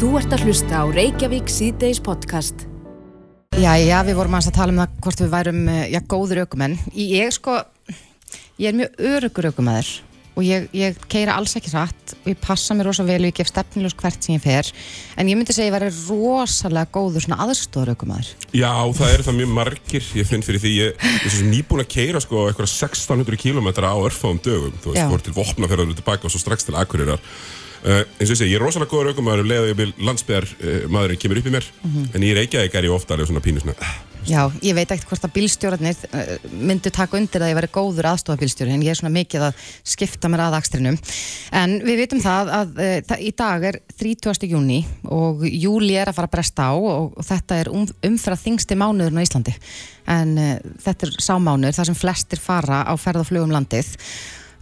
Þú ert að hlusta á Reykjavík síðdeis podcast. Já, já, við vorum að tala um það hvort við værum, eh, já, góður aukumenn. Ég sko, ég er mjög örugur aukumæður og ég, ég keira alls ekki hratt og ég passa mér rosa vel og ég gef stefnilegs hvert sem ég fer en ég myndi segja að ég væri rosalega góður svona aðstóður aukumæður. Já, það eru það mjög margir, ég finn fyrir því ég ég er svo nýbúin að keira sko eitthvað 1600 km á örfáum dögum þú veist, fór til Vopnafjörður og tilbaka og svo strax til Akureyrar Uh, eins og ég segi, ég er rosalega góður aukumæður um og ég vil landsbyðar uh, maðurinn kemur upp í mér en í Reykjavík er ég ofta alveg svona pínu svona uh, Já, ég veit ekkert hvort að bílstjórarnir uh, myndu taka undir að ég væri góður aðstofabílstjóri en ég er svona mikið að skipta mér að akstrinum. En við vitum það að uh, það, í dag er 30. júni og júli er að fara að bresta á og, og þetta er um, umfrað þingsti mánuðurinn á Íslandi. En uh, þetta er sámánuður þar sem flestir fara á ferð og flugum landið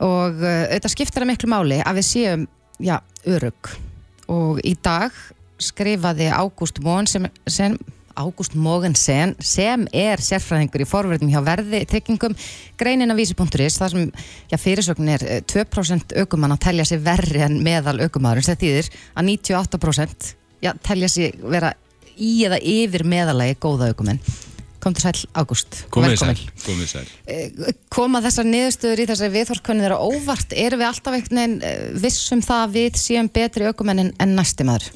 og uh, þetta skiptir að miklu máli að við séum, já, örug og í dag skrifaði Ágúst sem Ágúst Mogensen sem er sérfræðingur í forverðum hjá verði tryggingum greinin af vísi.is þar sem já, fyrirsögn er eh, 2% aukumann að telja sig verri en meðal aukumaður sem þýðir að 98% já, telja sig vera í eða yfir meðalagi góða aukumenn kom til sæl Ágúst. Komið sæl, komið sæl. Eh, koma þessar niðurstöður í þessari viðhorskönni þeirra óvart, erum við alltaf einhvern veginn eh, vissum það að við séum betri aukumenn en, næsti maður?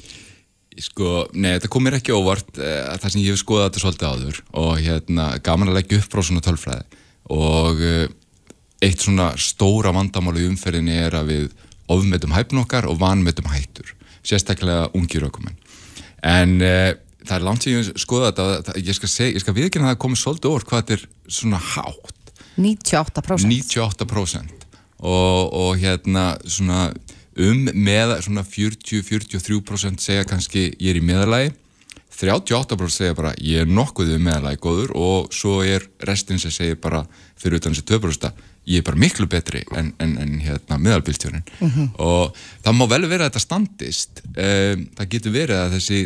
Sko, nei, þetta kom mér ekki óvart uh, það sem ég hef skoðað þetta svolítið áður og hérna, gaman að leggja upp frá svona tölfræði. Og eitt svona stóra vandamál í umferðinni er að við ofmetum hæfn okkar og vanmetum hættur sérstaklega ungir aukumenn en það er langt sem ég hef skoðað þetta ég skal, skal viðkynna að það komið svolítið óvart hvað þetta er svona hátt. 98% 98% og, og hérna svona um með svona 40-43% segja kannski ég er í meðalagi 38% segja bara ég er nokkuð um meðalagi góður og svo er restin sem segir bara fyrir utan þessi 2% ég er bara miklu betri en, en, en hérna meðalbílstjórin og það má vel vera að þetta standist. Um, það getur verið að þessi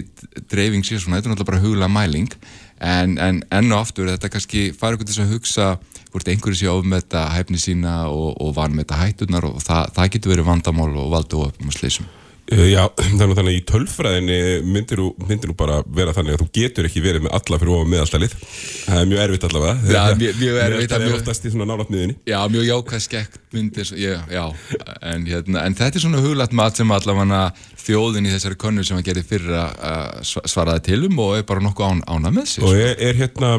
dreifing sé svona, þetta er náttúrulega bara huglega mæling. En, en enn og aftur þetta kannski ykkur til þess að hugsa hvort einhverju sé ofmeta hæfni sína og, og vanmeta hættunar og það, það getur verið vandamál og valdu og slísum Uh, Já, þannig að í tölfræðinni myndir þú, bara vera þannig að þú getur ekki verið með alla fyrir ofan meðaltalið. Það er mjög erfitt allavega. Já, mjög- mjög erfitt, Meðaltalið er mjög- oftast í svona nálat miðinni Já, mjög jákvæð skekkt myndir, já, en, hérna, en þetta er svona huglætt mat sem allavega þjóðin í þessari könnu sem að gera fyrir að svaraði til um og er bara nokkuð án, ána með sig og er, er hérna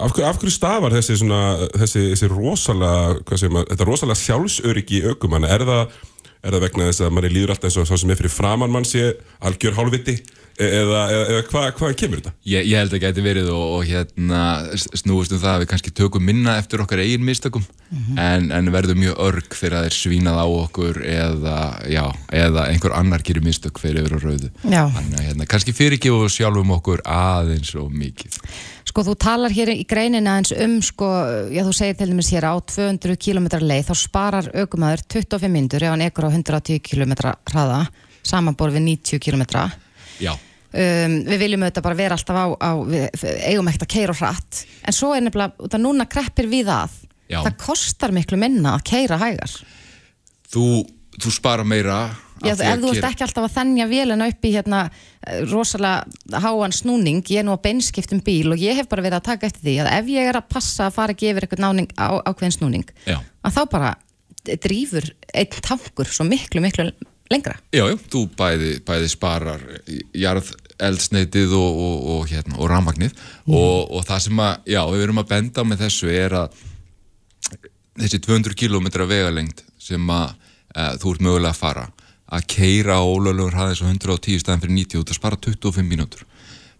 af hverju, af hverju stafar þessi svona þessi, þessi rosalega, þetta rosalega sjálfsöryggi aukumann er það er það vegna þess að manni líður alltaf eins og sá sem er fyrir framann mann sé algjör hálfviti e- eða, eða, eða hvað, hvaðan kemur þetta? Ég, ég held að gæti verið og, og hérna snúist um það að við kannski tökum minna eftir okkar eigin mistökum en, en verðum mjög örg fyrir að þeir svínað á okkur eða, já, eða einhver annar gerir mistök fyrir yfir á rauðu Já. Þannig að hérna, kannski fyrirgefu sjálfum okkur aðeins og mikið Sko þú talar hér í greinina eins um sko, já þú segir til dæmis hér á 200 km leið þá sparar aukumæður 25 myndur ef hann ekur á 110 km hraða samanbor við 90 km Já, um, við viljum auðvitað bara vera alltaf á, á við eigum ekkert að keira hratt en svo er nefnilega, af núna kreppir við að. Já. það kostar miklu minna að keira hægar. Þú, þú spara meira Já, ef að þú gera- ekki alltaf að þennja vélina upp í hérna eh, rosalega háan snúning, ég er nú á beinskiptum bíl og ég hef bara verið að taka eftir því að ef ég er að passa að fara ekki yfir eitthvað náning á ákveðin snúning, Já. að þá bara drýfur einn tankur svo miklu, miklu lengra. Já, já, þú bæði, bæði sparar jarð eldsneitið og, og, og, hérna, og rafmagnið og, og það sem að, já, við erum að benda með þessu er að þessi 200 km vegalengd sem að e, þú ert mögulega að fara að keira á ólöflegur hraðis á 110 staðin fyrir 90 þú ert að spara 25 mínútur.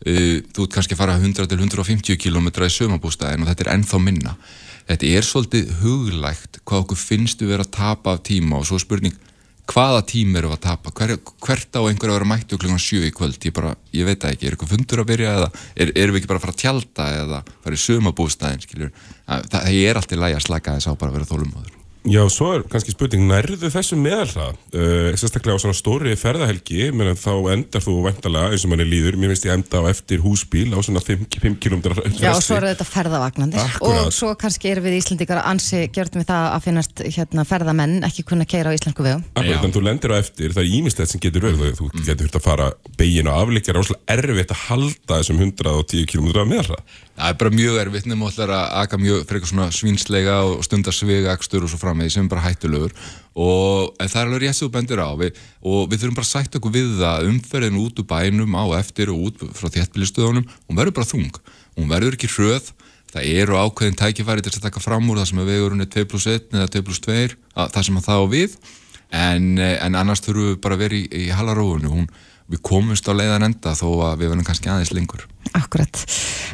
Uh, þú ert kannski að fara 100 til 150 km í sömabústæðin og þetta er ennþá minna. Þetta er svolítið huglægt hvað okkur finnst við vera að tapa af tíma og svo spurning hvaða tíma eru að tapa? Hver, hvert á einhverju að vera mættu klukkan 7 í kvöld? Ég, bara, ég veit ekki, er eitthvað fundur að byrja eða er, erum við ekki bara að fara að tjálta eða fara í sömabústæðin það, það er alltaf lægi að slaka þess á bara að vera þólumóður Já, svo er kannski spurning, nærðu þessu meðalhrað? Uh, sérstaklega á svona stóri ferðahelgi, menn þá endar þú vendalega eins og manni líður, mér finnst ég enda á eftir húsbíl á svona 5, 5 km fresti. Já, og svo eru þetta ferðavagnandi Akkúrat. og svo kannski erum við Íslandikar ansi gjörðum við það að finnast hérna, ferðamenn ekki kunna keira á íslensku vegum. Akkurat, en þú lendir á eftir, það er ímislegt sem getur verið, þú getur þurft að fara begin og afleikja, er erfitt að halda þessum 110 km meðalhrað. Það er bara mjög erfitt framvegi sem er bara hættulegur og það er alveg rétt sem þú bendir á við, og við þurfum bara að sætta okkur við það umferðin út úr bænum á eftir og út frá þéttbílistöðunum, hún verður bara þung hún verður ekki hröð það eru ákveðin tækifæri til að taka fram úr það sem að vegurinn er 2 plus 1 eða 2 plus 2 að, það sem að það á við en, en annars þurfum við bara að vera í, í halarófunu hún, við komumst á leiðan enda þó að við verðum kannski aðeins lengur Akkurat.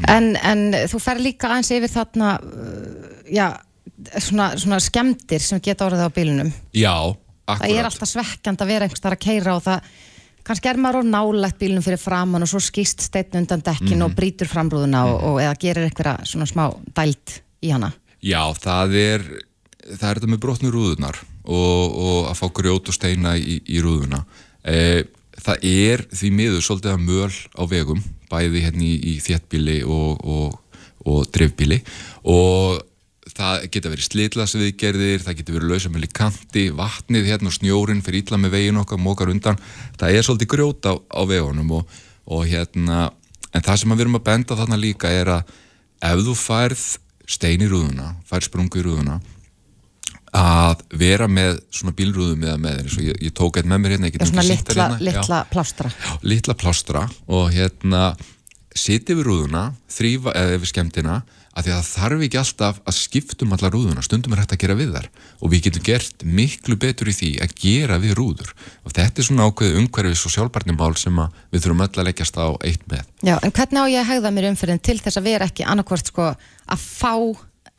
En, en þú fer líka aðeins yfir þarna, uh, já, svona, svona skemmtir sem geta orðið á bílunum. Já, Það er akkurat. alltaf svekkjand að vera einhvers þar að keira og það, kannski er maður á nálægt bílunum fyrir framann og svo skýst steinn undan dekkin og brýtur framrúðuna og, og eða gerir eitthvað svona smá dælt í hana. Já, það er það er þetta með brotnu rúðunar og, og að fá grjót og steina í, í rúðuna. E, það er því miður svolítið að möl á vegum bæði hérna í, í þéttbíli og, og, og drifbíli og það geta verið slitlasviðgerðir, það geta verið lausamöli kanti, vatnið hérna og snjórin fyrir illa með veginn okkar, mókar undan það er svolítið grjót á, á vegunum og, og hérna en það sem við erum að benda þarna líka er að ef þú færð stein í rúðuna, færð sprungu í rúðuna að vera með svona bílrúðum eða með þeir, ég, ég tók eitt með mér hérna, Já, svona litla, hérna. Já litla plástra. litla plástra og hérna sitja við rúðuna, þrýfa eða við skemmtina, að því að það þarf ekki alltaf að skiptum alla rúðuna, stundum er hægt að gera við þar og við getum gert miklu betur í því að gera við rúður. Og þetta er svona ákveð umhverfis og sjálfbarnimál sem við þurfum öll að leggjast á eitt með. Já, en hvernig á ég að hegða mér umfyrin til þess að vera ekki annarkvort sko að fá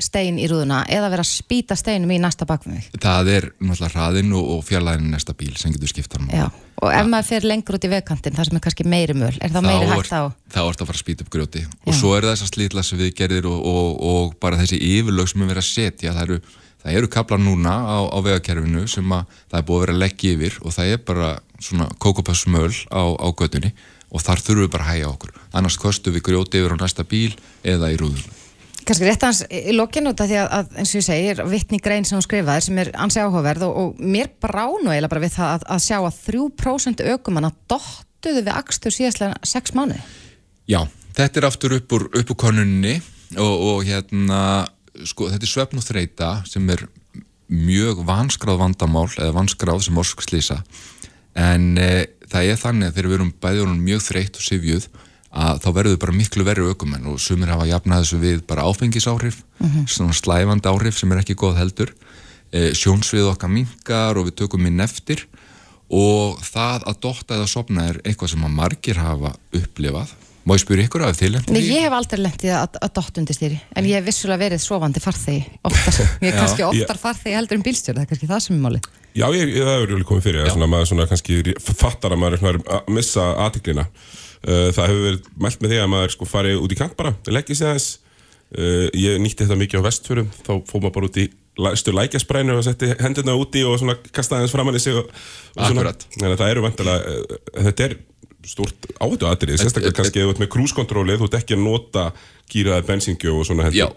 stein í rúðuna eða vera að spýta steinum í næsta bakvið. Það er náttúrulega hraðinn og, og fjarlæðin næsta bíl sem getur skipt hann Já, og ef maður fer lengur út í vegkantin, það sem er kannski meiri möl, er þá meiri hægt á? þá ertu að fara að spýta upp grjóti og Já. svo er það þessar slítlas viðgerðir og, og, og bara þessi yfirlög sem er verið að setja það eru, það eru kaplar núna á, á vegakerfinu sem að það er búið að vera að leggja yfir og það er bara svona kókopassmöl á, á gödunni og þar þurfum við bara að hæja okkur annars kostu við grjóti yfir á næsta bíl eða í rúðunum Kannski rétt hans í lokinu út af því að, að eins og ég segir, vittni grein sem hún skrifaði sem er ansi áhugaverð og, og mér bránu eiginlega bara við það að, að sjá að 3% ökumanna dottuðu við akstur síðastlega 6 mánuði. Já, þetta er aftur upp úr, úr konunni og, og hérna, sko, þetta er svefn og þreita sem er mjög vanskráð vandamál eða vanskráð sem orsk slýsa en e, það er þannig að þegar við erum bæði orðin mjög þreytt og sifjuð að þá verður bara miklu verri aukumenn og sumir hafa jafnað þessu við bara áfengisáhrif svona slæfandi áhrif sem er ekki góð heldur. E, sjónsvið okkar minkar og við tökum inn eftir og það að dotta eða sopna er eitthvað sem að margir hafa upplifað. Má ég spyrja ykkur af Nei, lendið ég hef aldrei lendið að, að dott undir stýri en ég hef vissulega verið sofandi farþegi oftar, ég er kannski oftar farþegi heldur en bílstjóri, það er kannski það sem er máli Já, ég, ég, það hefur alveg komið fyrir, að svona, maður svona kannski fattar að maður er að missa aðtiklina. Uh, það hefur verið mælt með því að maður sko farið út í kant bara, sig aðeins. Uh, ég nýtti þetta mikið á vestfjörum, þá fór maður bara út í stu lækjasprænu og setti hendurna úti og svona kastaði aðeins framann í sig og, og svona. Það eru vantilega, uh, þetta er stort áhættu aðrið, sérstaklega kannski ert með krúskontróli, þú ert ekki að nota gýraði bensíngju og svona já,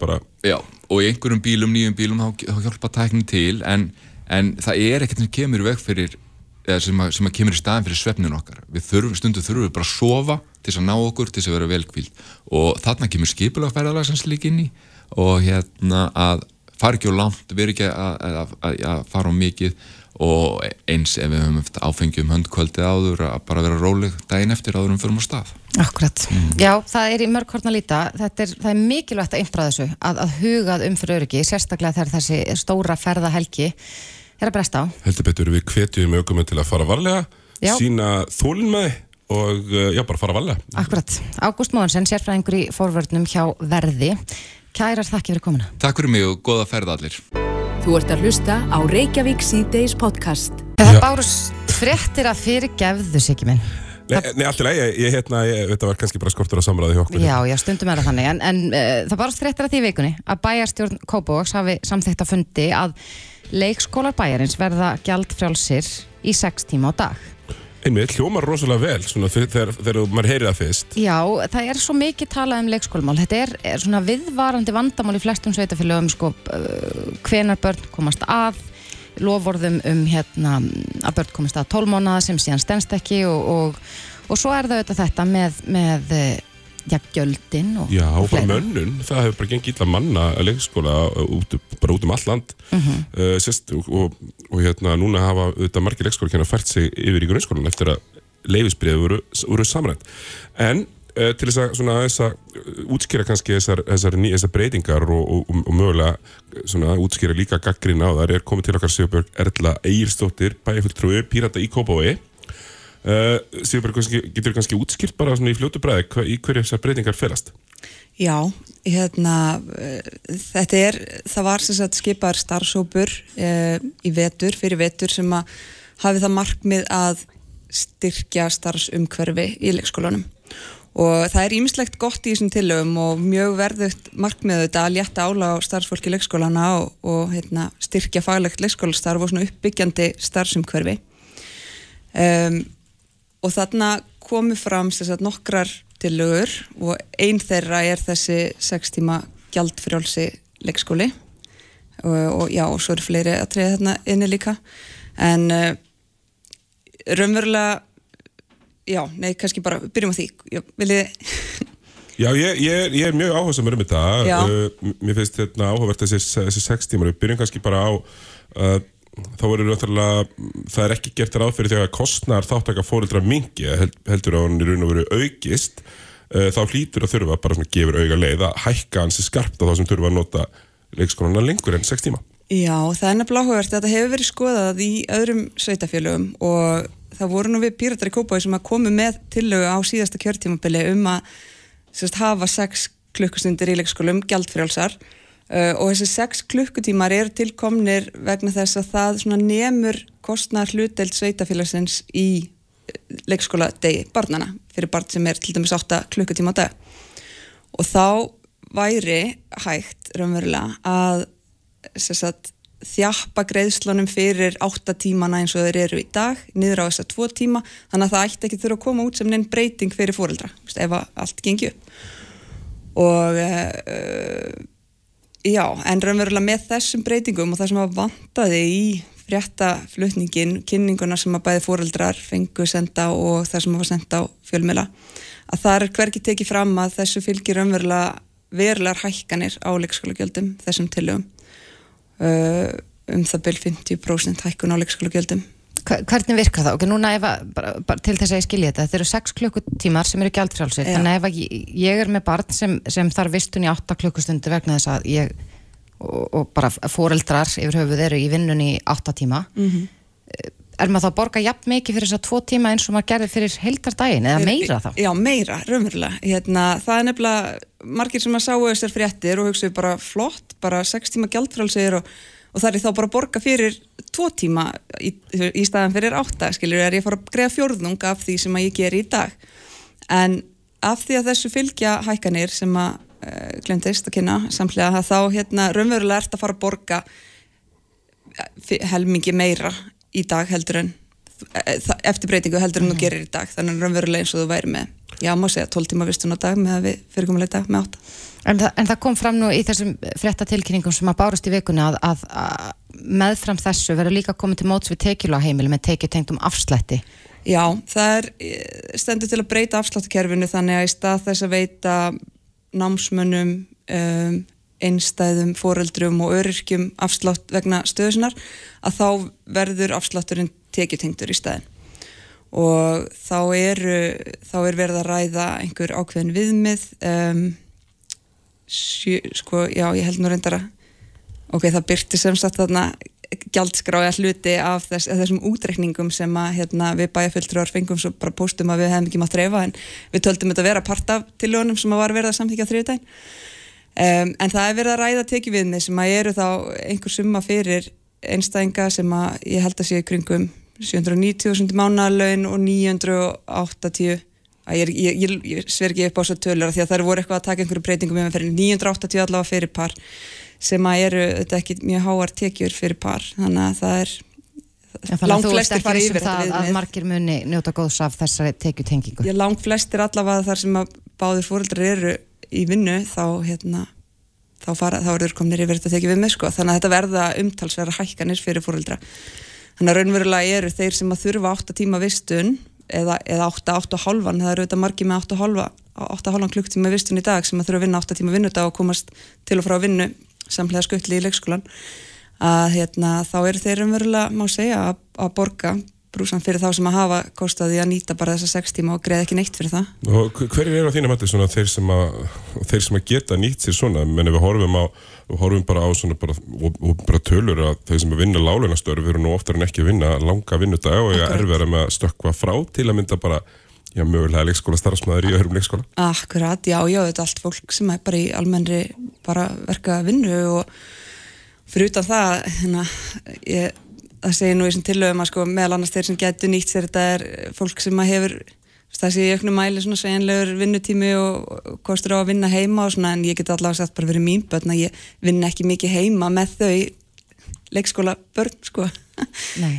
já, og í einhverjum bílum, nýjum bílum þá, þá hjálpa tæknin til en, en það er ekkert sem kemur í veg fyrir eða sem að, sem að kemur í staðin fyrir svefnin okkar. Við þurfum, stundu þurfum við bara að sofa til þess að ná okkur, til þess að vera velkvíld og þarna kemur skipulagferðalag sem slík inn í. Og hérna að fara ekki á langt, vera ekki að, að, að, að fara á mikið. Og eins ef við höfum eftir áfengjum höndkvöldið áður að bara vera róleg daginn eftir áður um fyrir á stað. Akkurat, já, það er í mörg horn að líta. Þetta er, það er mikilvægt að innbra þessu að, að hugað um fyrir öryggi, sérstaklega þegar þessi stóra ferðahelgi er að bresta á. Heldur betur við hvetjum aukuminn til að fara varlega, Já. sína þólinmæði og uh, já, bara fara varlega. Akkurat, Ágúst Móhansen, sérfræðingur í fórvörnum hjá Verði. Kærar þakki fyrir komuna. Takk fyrir mig og góða ferð allir. Þú ert að hlusta á Reykjavík C-Days podcast. Það bárust fréttir að fyrir gefðu sig ekki minn Nei, nei alltaf ég, ég, hérna, ég, þetta var kannski bara skortur á samræði hjá okkur. Já, já, stundum er það þannig, en, en uh, það bara strettir að því í vikunni að bæjarstjórn Kópavóks hafi samþýtt að fundi að leikskólar bæjarins verða gjaldfrjálsir í sex tíma á dag. Einmitt, hljómar rosalega vel svona, þegar, þegar, maður heyri það fyrst Já, það er svo mikið talað um leikskólamál. Þetta er, er svona viðvarandi vandamál í flestum sveitafélögum, sko, uh, hvenar börn komast að, lofvorðum um hérna, að börn komast að tólmónaða sem síðan stennst ekki og, og, og svo er það auðvitað þetta með, með eh, já, gjöldin og, Já, og bara mönnun, það hefur bara gengið illa manna að leikskóla út, bara út um all land. Mhm. uh, sérst, og, og, og hérna núna hafa þetta margir leikskóla hérna fært sig yfir í grunnskólan eftir að leifisbreið voru, voru samrænt. En uh, til þess að svona þess að útskýra kannski þessar, þessar, ný, þessar breytingar og, og, og mögulega svona útskýra líka gaggrinn á þar er komið til okkar Sigurbjörg Erla Egilstóttir bæjarfulltrúi Pírata í Kópavogi uh, Sigurbjörg, kannski, getur kannski útskýrt bara í fljótu bræði hva, í hverju þessar breytingar felast? Já, hérna, uh, þetta er, það var sem sagt skipar starfsópur uh, í vetur, fyrir vetur sem að hafi það markmið að styrkja starfsumhverfi í leikskólanum og það er ímislegt gott í þessum tillögum og mjög verðugt markmið þetta að létta ála á starfsfólki leikskólana og, og hérna, styrkja faglegt leikskólastarf og svona uppbyggjandi starfsumhverfi um, og þarna komu fram sagt, nokkrar tillögur og ein þeirra er þessi 6 tíma gjaldfrjálsi leikskóli. Og, og já, og svo eru fleiri að treyja þarna inni líka. En uh, raunverulega já, nei, kannski bara byrjum á því. Já, viljið Já, ég, ég, ég er mjög áhersamur um þetta. Uh, Mér finnst þetta áhugavert þessi, þessi sex tímar. Við byrjum kannski bara á uh, Þá verður náttúrulega Það er ekki gert ráð fyrir þegar kostnar þáttaka fóreldra mingi held, heldur að hann í raun og veru aukist uh, þá hlýtur að þurfa bara svona gefur auga leið að hækka hansi skarpt á þá sem þurfa að nota leikskólana lengur en sex tíma. Já, það er nefnilega áhugavert að þetta hefur verið skoðað í öðrum sveitafélögum og það voru nú við píratar í Kópaví sem að komu með tillögu á síðasta kjörtímabili um að sérst, hafa sex klukkustundir í leikskólum gjaldfrjálsar og þessi sex klukkutímar eru tilkomnir vegna þess að það nemur kostnar hluteld sveitafélagsins í eh, leikskóla degi barnana fyrir barn sem er til dæmis 8 klukkutíma á dag. Og þá væri hægt raunverulega að sagt, þjappa greiðslunum fyrir 8 tímana eins og þeir eru í dag niður á þessa 2 tíma þannig að það ætti ekki þurfa að koma út sem neinn breyting fyrir fóreldra ef allt gengi upp. Og uh, já, en raunverulega með þessum breytingum og það sem að vantaði í fréttaflutningin, kynninguna sem að bæði fóreldrar fengu senda og það sem að var senda á fjölmjöla að það er hverki tekið fram að þessu fylgir raunverulega verulegar hækkanir á leikskólagjöldum þessum tilögum uh, um það byrj 50% hækkun á leikskólagjöldum Hvernig virkar það? Ok, núna ef að, bara, bara til þess að ég skilja þetta, þetta eru 6 klukkutímar sem eru gjaldfrjálsir, Já. þannig ef að ég, ég er með barn sem, sem þarf vistun í 8 klukkustundu vegna þess að ég og, og bara foreldrar yfir höfuð eru í vinnun í 8 tíma Mhm. er maður þá að borga jafn mikið fyrir þess að 2 tíma eins og maður gerði fyrir heildardaginn eða meira þá? Já, meira, raunverulega hérna, það er nefnilega margir sem að sáu þessar fréttir og hugsaðu bara flott bara 6 tíma gjaldfrjálsir og, og það er þá bara að borga fyrir 2 tíma í, í staðan fyrir 8 skilur, er ég fara að greiða fjórðung af því sem að ég ger í dag. En af því að þessu fylgja hækkanir sem að uh, glemtist að kynna samlega að þá hérna raunverulega ert að fara að borga fi- helmingi meira í dag heldur en eh, eftir breytingu heldur en þú gerir í dag. Þannig að raunverulega eins og þú væri með já, má segja 12 tíma vistun á dag með að við fyrirkomulega dag með 8 En, það, en það kom fram nú í þessum fréttatilkynningum sem að bárust í vikunni að, að, að meðfram þessu verður líka komið til móts við tekjuláheimili með tekjutengdum afslætti. Já, það er eh, stendur til að breyta afsláttukerfinu þannig að í stað þess að veita námsmönnum um, einstæðum, foreldrum og öryrkjum afslátt vegna stöðusinnar að þá verður afslátturinn tekjutengdur í staðin og þá eru þá er verið að ræða einhver ákveðin viðmið um, sjö, sko, já, ég held nú reyndar að ok, það byrti sem sagt þarna gjaldskrája hluti af þess, þessum útreikningum sem að hérna, við bæjarfulltrúar fengum svo bara póstum að við hefum ekki mátt reyfa en við töldum þetta vera part af tiljónum sem að var verið að samþykja þriðdæn um, en það er verið að ræða tekjuviðni sem að eru þá einhver summa fyrir einstæðinga sem að ég held að sé kringum 790.000 mánaðalaun og 980 að ég, ég, ég, ég sver ekki upp á svo tölur því að það voru eitthvað að taka einhverju breytingum með fyrir 980 allavega fyrir par sem að eru þetta ekki mjög háar tekjur fyrir par þannig að það er langt flestir um yfir þetta það að viðmið. margir muni njóta góðs af þessari tekjutengingu. langt flestir allavega þar sem að báðir fóreldrar eru í vinnu þá hérna þá, fara, þá eru komnir yfir þetta tekið við með sko þannig að þetta verða umtalsverða hækkanir fyrir fóreldra þannig að raunverulega eru þeir sem að þurfa 8 tíma vistun eða, eða 8, 8 og halvan það eru þetta margir með 8 og halva 8 halvan klukktíma vistun í dag sem að þurfa að vinna 8 tíma vinnudag og komast til og frá vinnu samlega skuttli í leikskólan að hérna, þá eru þeir raunverulega má segja að, að borga brúsan fyrir þá sem að hafa kostaði að nýta bara þessa 6 tíma og greiða ekki neitt fyrir það Og hverju eru á þínum hætti svona þeir sem að, þeir sem að geta nýtt sér svona, menn við horfum á, horfum bara á svona bara, og, og bara tölur að þeir sem að vinna lálunastörf eru nú oftar en ekki að vinna langa vinnudag og eiga Akkurat. erfiðara með að stökkva frá til að mynda bara, já, mögulega leikskóla starfsmæður í öðrum leikskóla. Akkurat, já, já, þetta er allt fólk sem er bara í almennri bara verka vinnu og fyrir utan það, hérna, ég, það segir nú í þessum tillögum að sko meðal annars þeir sem getur nýtt sér þetta er fólk sem að hefur þessi í auknum mæli svona sveginlegur vinnutími og kostur á að vinna heima og svona en ég get allavega sagt bara verið mín börn að ég vinna ekki mikið heima með þau leikskóla börn sko. Nei.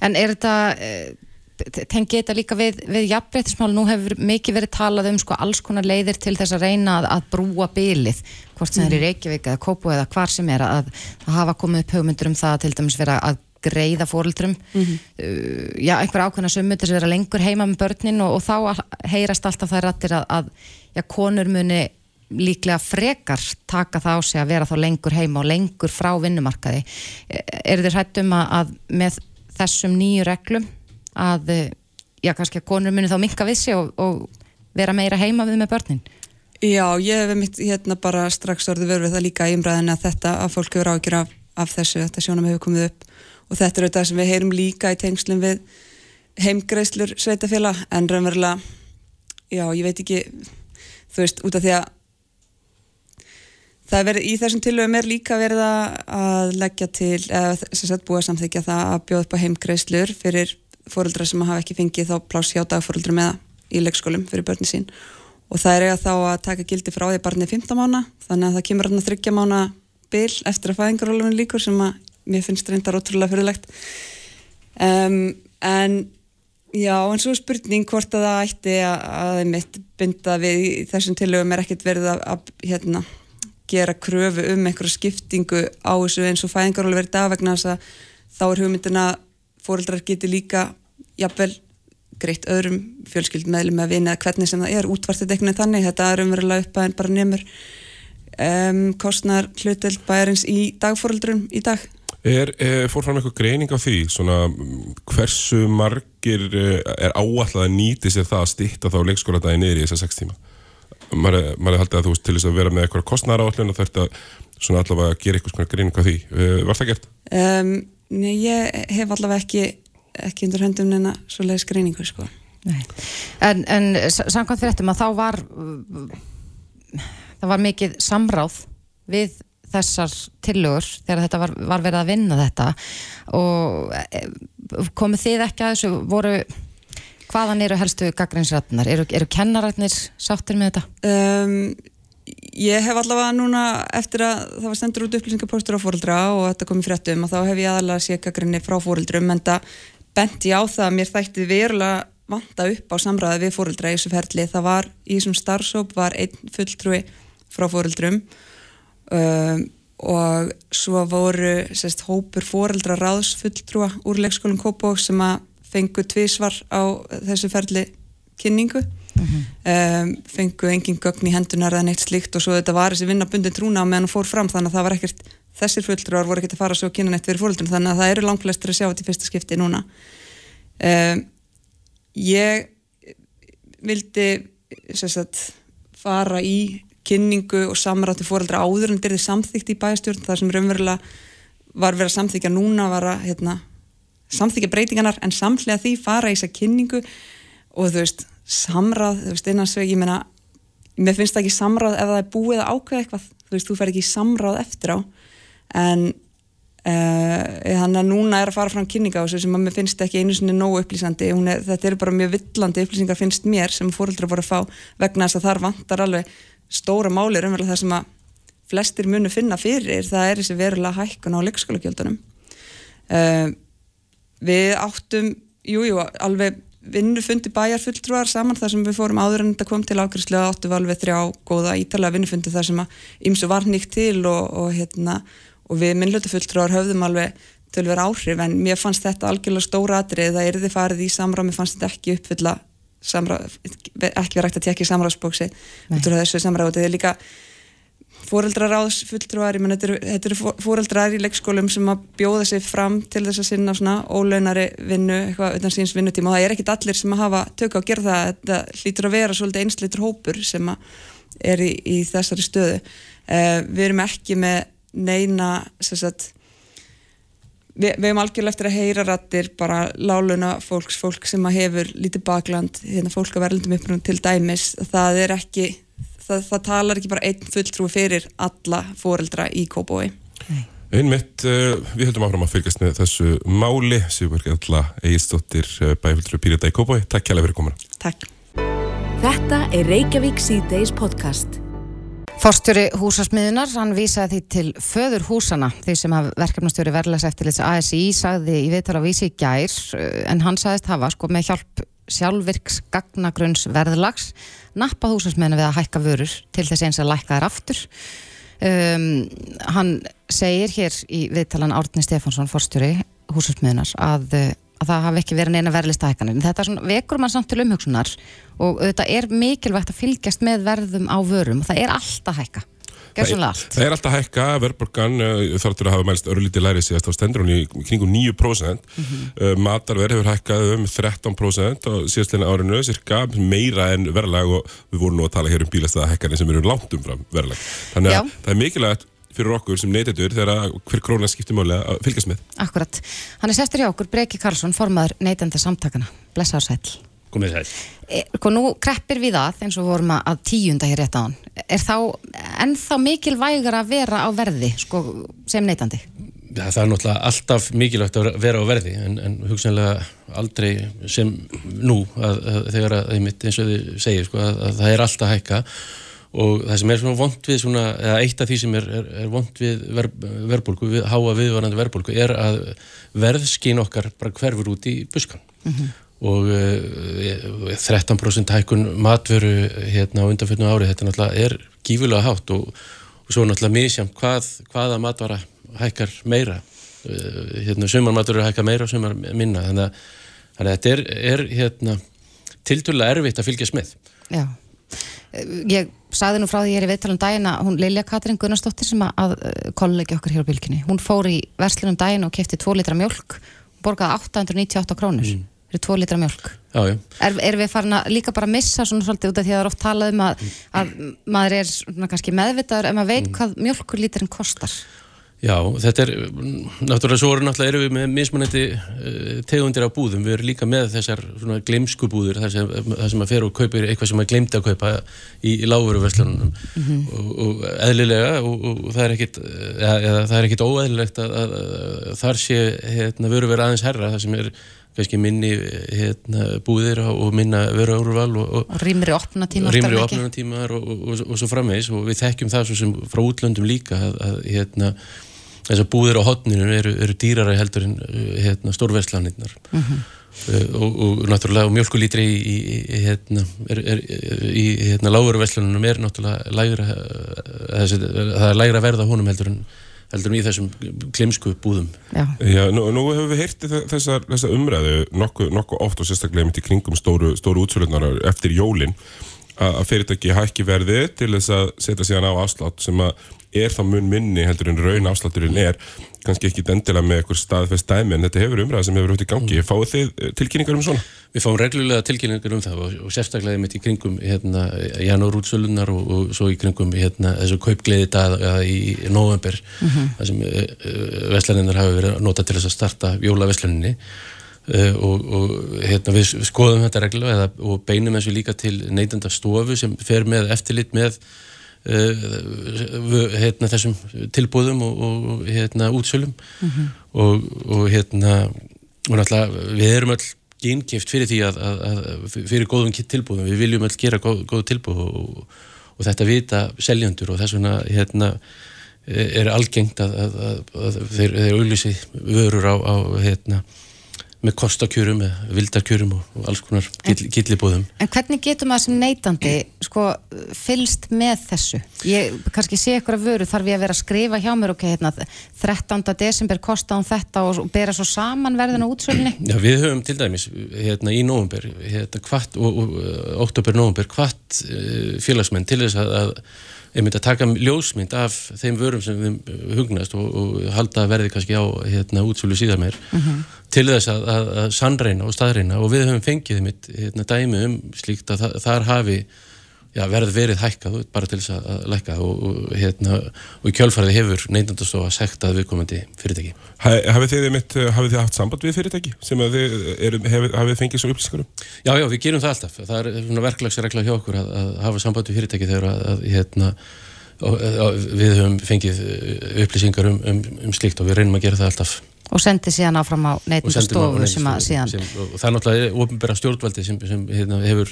En er þetta, uh, tengi þetta líka við, við jafnbreytismál, nú hefur mikið verið talað um sko alls konar leiðir til þess að reyna að, að brúa bylið, hvort sem það er í Reykjavík eða Kópu eða hvar sem er, að, að hafa komið upp hugmyndur um það að til dæmis vera að greiða fóreldrum uh, já, einhver ákveðna summu til þess að vera lengur heima með börnin og, og þá heyrast alltaf þær rættir að, að já, konur muni líklega frekar taka það á sig að vera þá lengur heima og lengur frá vinnumarkaði. Er þið hrættum að, að með þessum nýju reglum að eh, já, kannski að konur muni þá minka við sig og, og vera meira heima við með börnin? Já, ég hef mitt hérna bara strax orðið verið við það líka í umræðinu að þetta að fólk hefur ágjur af, af þessu, þetta sjónum hefur komið upp og þetta er auðvitað sem við heyrum líka í tengslum við heimgreislur sveitafélag en raunverulega, já, ég veit ekki, þú veist, út af því að það er verið, í þessum tilögum er líka verið að- leggja til, eða sem sagt búið að samþykja það að bjóða upp á heimgreislur fyrir fóreldra sem hafa ekki fengið þá pláss hjá dagfóreldra með í leikskólum fyrir börnin sín. Og það er eiga þá að taka gildi frá því barnið 15 mána þannig að það kemur þarna þryggja mána bil eftir að fæðingarólefinu líkur sem að mér finnst reyndar ótrúlega fyrirlegt um, en já, en svo spurning hvort að það ætti að, að mitt binda við þessum tilögum er ekkert verið að, að hérna, gera kröfu um einhverju skiptingu á þessu eins og fæðingarólefinu verið dag vegna þess að þá er hugmyndina fóreldrar geti líka jafnvel greitt öðrum fjölskyldum meðlum að vinna hvernig sem það er. Útvart þetta einhvern veginn þannig þetta er umverulega upp að en bara nefnur um, kostnar hluteld bæjarins í dagfóreldrum í dag Er, er fór fram eitthvað greining á því, svona hversu margir eh, er áallega að nýti sér það að stýtta þá leikskóladagi niður í þessa sex tíma? Maður er- maður haldið að þú veist til þess að vera með eitthvað kostnara áallun og þetta svona allavega að gera eitthvað greining á því. Eh, Var það gert? um, Nei, ég hef allavega ekki ekki undir höndum neina svo leiðis greiningu sko. Nei. En, en samkvæmt fréttum að þá var það var mikið samráð við þessar tillögur þegar þetta var, var verið að vinna þetta og eh, komið þið ekki að þessu voru hvaðan eru helstu gaggrinsrætnar eru, eru kennarætnir sáttir með þetta? um, Ég hef allavega núna eftir að það var sendur út upplýsingapóstur á fóreldra og þetta komið fréttum og þá hef ég aðalega séð gaggrinni frá fóreldrum en það benti á það að mér þætti verulega vanta upp á samræði við fóreldra í þessu ferli. Það var í þessum starfsóp var einn fulltrúi frá fóreldrum um, og svo voru sérst, hópur fóreldra ráðsfulltrúa úr leikskólum Kópavóks sem að fengu tvísvar á þessu ferli kynningu. Um, fengu engin gögn í hendunar eða neitt slíkt og svo þetta var þessi vinna bundin trúna meðan hún fór fram þannig að það var ekkert þessir fulltrúar voru ekkert að fara svo að kynna neitt fyrir fóreldrum þannig að það eru langflestir að sjá þetta í fyrsta skipti núna. Um, ég vildi sagt, fara í kynningu og samrátti fóreldra áður en er samþykkt í bæjastjórn það sem raunverulega var verið að samþykja núna var að hérna, samþykja breytinganar en samhlega því fara í þessa kynningu og þú veist, samráð þú veist, innan svo, ég meina mér finnst það ekki samráð ef það er búið að ákveða eitthvað. Þú veist, þú fer ekki samráð eftir á. En þannig að núna er að fara fram kynninga á þessu sem að mér finnst ekki einu sinni nógu upplýsandi. Er, þetta eru bara mjög villandi upplýsingar finnst mér sem fóröldra voru að fá vegna þess að þar vantar alveg stóra málir umvel það sem að flestir munu finna fyrir það er þessi verulega hækkun á leikskólagjöldunum. Uh, við áttum jújú, jú, alveg vinnufundi bæjarfulltrúar saman þar sem við fórum áður en þetta kom til ákveðslu að áttu við alveg þrjá góða ítalega vinnufundi þar sem að ymsu var nýtt til og, og, hérna, og við minnlutafulltrúar höfðum alveg vera áhrif en mér fannst þetta algjörlega stóra atrið það erði farið í samráð, mér fannst þetta ekki uppfylla samráð, ekki verið ekkert að tekja í samráðsbóksi út úr þessu samráð og þetta er líka fóreldraráðs fulltrúar, ég menn þetta eru fóreldrar í leikskólum sem að bjóða sig fram til þess að sinna svona ólaunari vinnu, eitthvað utan síns vinnutíma. Og það er ekkit allir sem að hafa tökka að gera það. Þetta hlýtur að vera svolítið einslitur hópur sem að er í, í þessari stöðu. Uh, við erum ekki með neina sagt, við, við erum algjörlega eftir að heyra rættir bara láluna fólks, fólk sem að hefur lítið bakland, hérna fólk að verðlundum uppröndum til dæmis, það er ekki það, það talar ekki bara einn fulltrúi fyrir alla fóreldra í Kópói Einmitt, uh, við höldum áfram að fylgjast með þessu máli. Sigur Gjalla Egilstóttir uh, bæfjöldru Pírita í Kópói Takk kjærlega fyrir komuna. Takk. Þetta er Reykjavík C-Days podcast Forstjóri húsasmiðunar, hann vísaði því til föður húsana, því sem að verkefnastjóri verðlags eftir þess ASI sagði í viðtala vísi í gær, uh, en hann sagðist hafa sko með hjálp sjálfvirks gagnagrunns verðlags nappað húsasmiðuna við að hækka vörur til þess eins að lækka þær aftur. Um, hann segir hér í viðtalan Árni Stefánsson forstjóri húsasmiðunar að, að það hafi ekki verið neina verðlista hækkanir. En þetta svona, vekur mann samt til umhugsunar og þetta er mikilvægt að fylgjast með verðum á vörum og það er alltaf hækka. Það, það er alltaf hækka, verðborgan þarf til að hafa mælst örlítið læri síðast á stendur hún í kringum 9% mm -hmm. matarverð hefur hækkað um 13% á síðastleina árinu, cirka meira en verðlag og við vorum nú að tala hér um bílastæða hækkanir sem eru langt umfram verðlag. Þannig að Já. það er mikilvægt fyrir okkur sem neytendur þegar hver krónar skiptir máli að fylgjast með. Akkurat. Hann er sestur hjá okkur, Breki Karlsson, formadur neytenda samtakana. Blessa ásæl. Komið sæl. E, sko nú kreppir við að eins og vorum að tíunda hér rétt á hann. Er þá ennþá mikilvægur að vera á verði sko, sem neytandi? Ja, það er náttúrulega alltaf mikilvægt að vera á verði en, en hugsanlega aldrei sem nú að, að þegar að einmitt eins og þið segir sko, að, að það er alltaf hækka og það sem er svona vond við svona, eða eitt af því sem er, er, er vond við ver, verbulgu, við, háa viðvarandi verbulgu er að verðskín okkar bara hverfur út í buskan. Mm -hmm og uh, eh, 13% hækkun matvöru hérna á undanfjörnum ári þetta náttúrulega er gífulega hátt og, og svo náttúrulega misjám hvað, hvaða matvara hækkar meira. Uh, hérna sömur matvöru hækkar meira og sömur minna. Þannig að, þannig að þetta er, er hérna tilturlega erfitt að fylgjast með. Já, ég sagði nú frá því ég er í viðtalum daginn að hún Lilja Katrin Gunnarsdóttir sem að kollegi okkar hér á bylginni, hún fór í verslunum daginn og kefti 2 litra mjölk borgaði 898 krónur mm fyrir 2 litra mjölk já, já. Er, er við farin að líka bara missa svona svolítið út af því að það er oft talað um að, að maður er svona kannski meðvitaður en maður veit mm. hvað mjölkurlíturinn kostar Já, þetta er náttúrulega svo eru náttúrulega erum við með mismunandi uh, tegundir af búðum, við erum líka með þessar svona gleimsku búður þar sem, sem að fer og kaupir eitthvað sem að gleimta að kaupa í, í lágveruverslunum mm -hmm. og, og eðlilega og, og það er ekkit eða, eða, það er ekkit óeðlilegt að, að, að þar sé hérna, veru verið aðeins herra það sem er kannski minni hérna, búðir og minna veruárval og, og, og rýmri opnatímar rýmri opnatímar og, og svo framvegs og við þekkjum það svo sem frá útlöndum líka að, að hérna, þessar búðir á hodninu eru, eru dýrara heldur en hérna, stórverslanirnar. Mm -hmm. og náttúrulega mjölkulítri í, í, í, hérna, er, er, í hérna, lágurverslunum er náttúrulega lægra, það er lægra verða honum heldur en heldur í þessum klimsku búðum. Já, Já nú, nú hefur við heyrti þessar, þessar umræðu nokkuð nokku oft og sérstaklega mitt í kringum stóru, stóru útsölunar eftir jólin að fyrirtæki hækki verði til þess að setja síðan á afslátt sem að er þá mun minni heldur en raun afslátturinn er kannski ekki endilega með eitthvað staðfest dæmi en þetta hefur umræða sem hefur átt í gangi mm. fáið þið eh, tilkynningar um svona? Við fáum reglulega tilkynningar um það og, og sérstaklega mitt í kringum hérna, janúrútsölunar og, og svo í kringum hérna, þessu kaupgleiði daga í november mm -hmm. þar sem uh, eh, eh, veslaninnar hafi verið nota til þess að starta jólaveslaninni uh, og, og hérna, við skoðum þetta reglulega og beinum þessu líka til neytenda stofu sem fer með eftirlit með hérna, þessum tilbúðum og, og hérna, útsölum. Og, og hérna og náttúrulega við erum öll gyngift fyrir því að, að, að fyrir góðum tilbúðum, við viljum öll gera góð, góð tilbúð og, og þetta vita seljandur og þess vegna hérna er algengt að, að, að þeir, þeir auðlýsi vörur á, á hérna með kostakjörum, með vildarkjörum og, og alls konar gillibóðum. En hvernig getur maður sem neytandi sko, fylst með þessu? Ég kannski sé ykkur að vöru þarf ég að vera að skrifa hjá mér ok, hérna, 13. desember kosta án þetta og bera svo saman verðin á útsölunni? Já, við höfum til dæmis hérna í nógumber, hérna hvart og, og oktober nógumber, hvart uh, félagsmenn til þess að, að myndi að taka ljósmynd af þeim vörum sem þeim hugnast og, og halda verði kannski á hérna, útsölu síðar meir uh -huh. til þess að, að, að sannreina og staðreina og við höfum fengið mitt hérna, dæmi um slíkt að þar hafi já, verð verið hækkað bara til þess að lækka og, og, hérna, og í kjölfarið hefur neindandastofa sektað viðkomandi fyrirtæki. Hafið þið, mitt, hafið þið haft samband við fyrirtæki sem þið er, hef, hafið fengið svo upplýsingarum? Já, já, við gerum það alltaf. Það er svona verklagsregla hjá okkur að, að hafa samband við fyrirtæki þegar að hérna, við höfum fengið upplýsingar um, um, um slíkt og við reynum að gera það alltaf. Og sendi síðan áfram á að síðan sem, Það er náttúrulega ofnbæra stjórnvaldi sem, sem hérna, hefur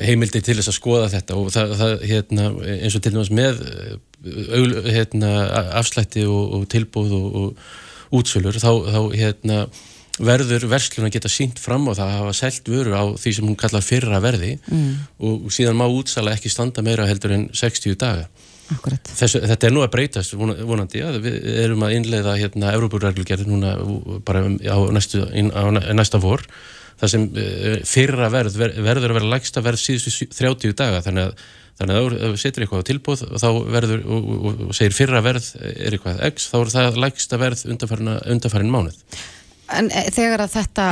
heimildi til þess að skoða þetta og það, það hérna, eins og til dæmis með hérna, afslætti og, og tilbúð og, og útsölur þá, þá hérna, verður verslun að geta sínt fram á það að hafa selgt vöru á því sem hún kallar fyrra verði mm. og síðan má útsala ekki standa meira heldur en 60 daga. Þessu, þetta er nú að breytast vonandi að við erum að innleiða hérna Európurreglugerð núna bara á, næstu, á næsta vor það sem fyrra verð verður að vera lægsta verð síðustu 30 daga. Þannig að þannig að ef við setjum eitthvað á tilbúð og þá verður og, og, og segir fyrra verð er eitthvað x þá er það lægsta verð undanfærin mánuð. En þegar að þetta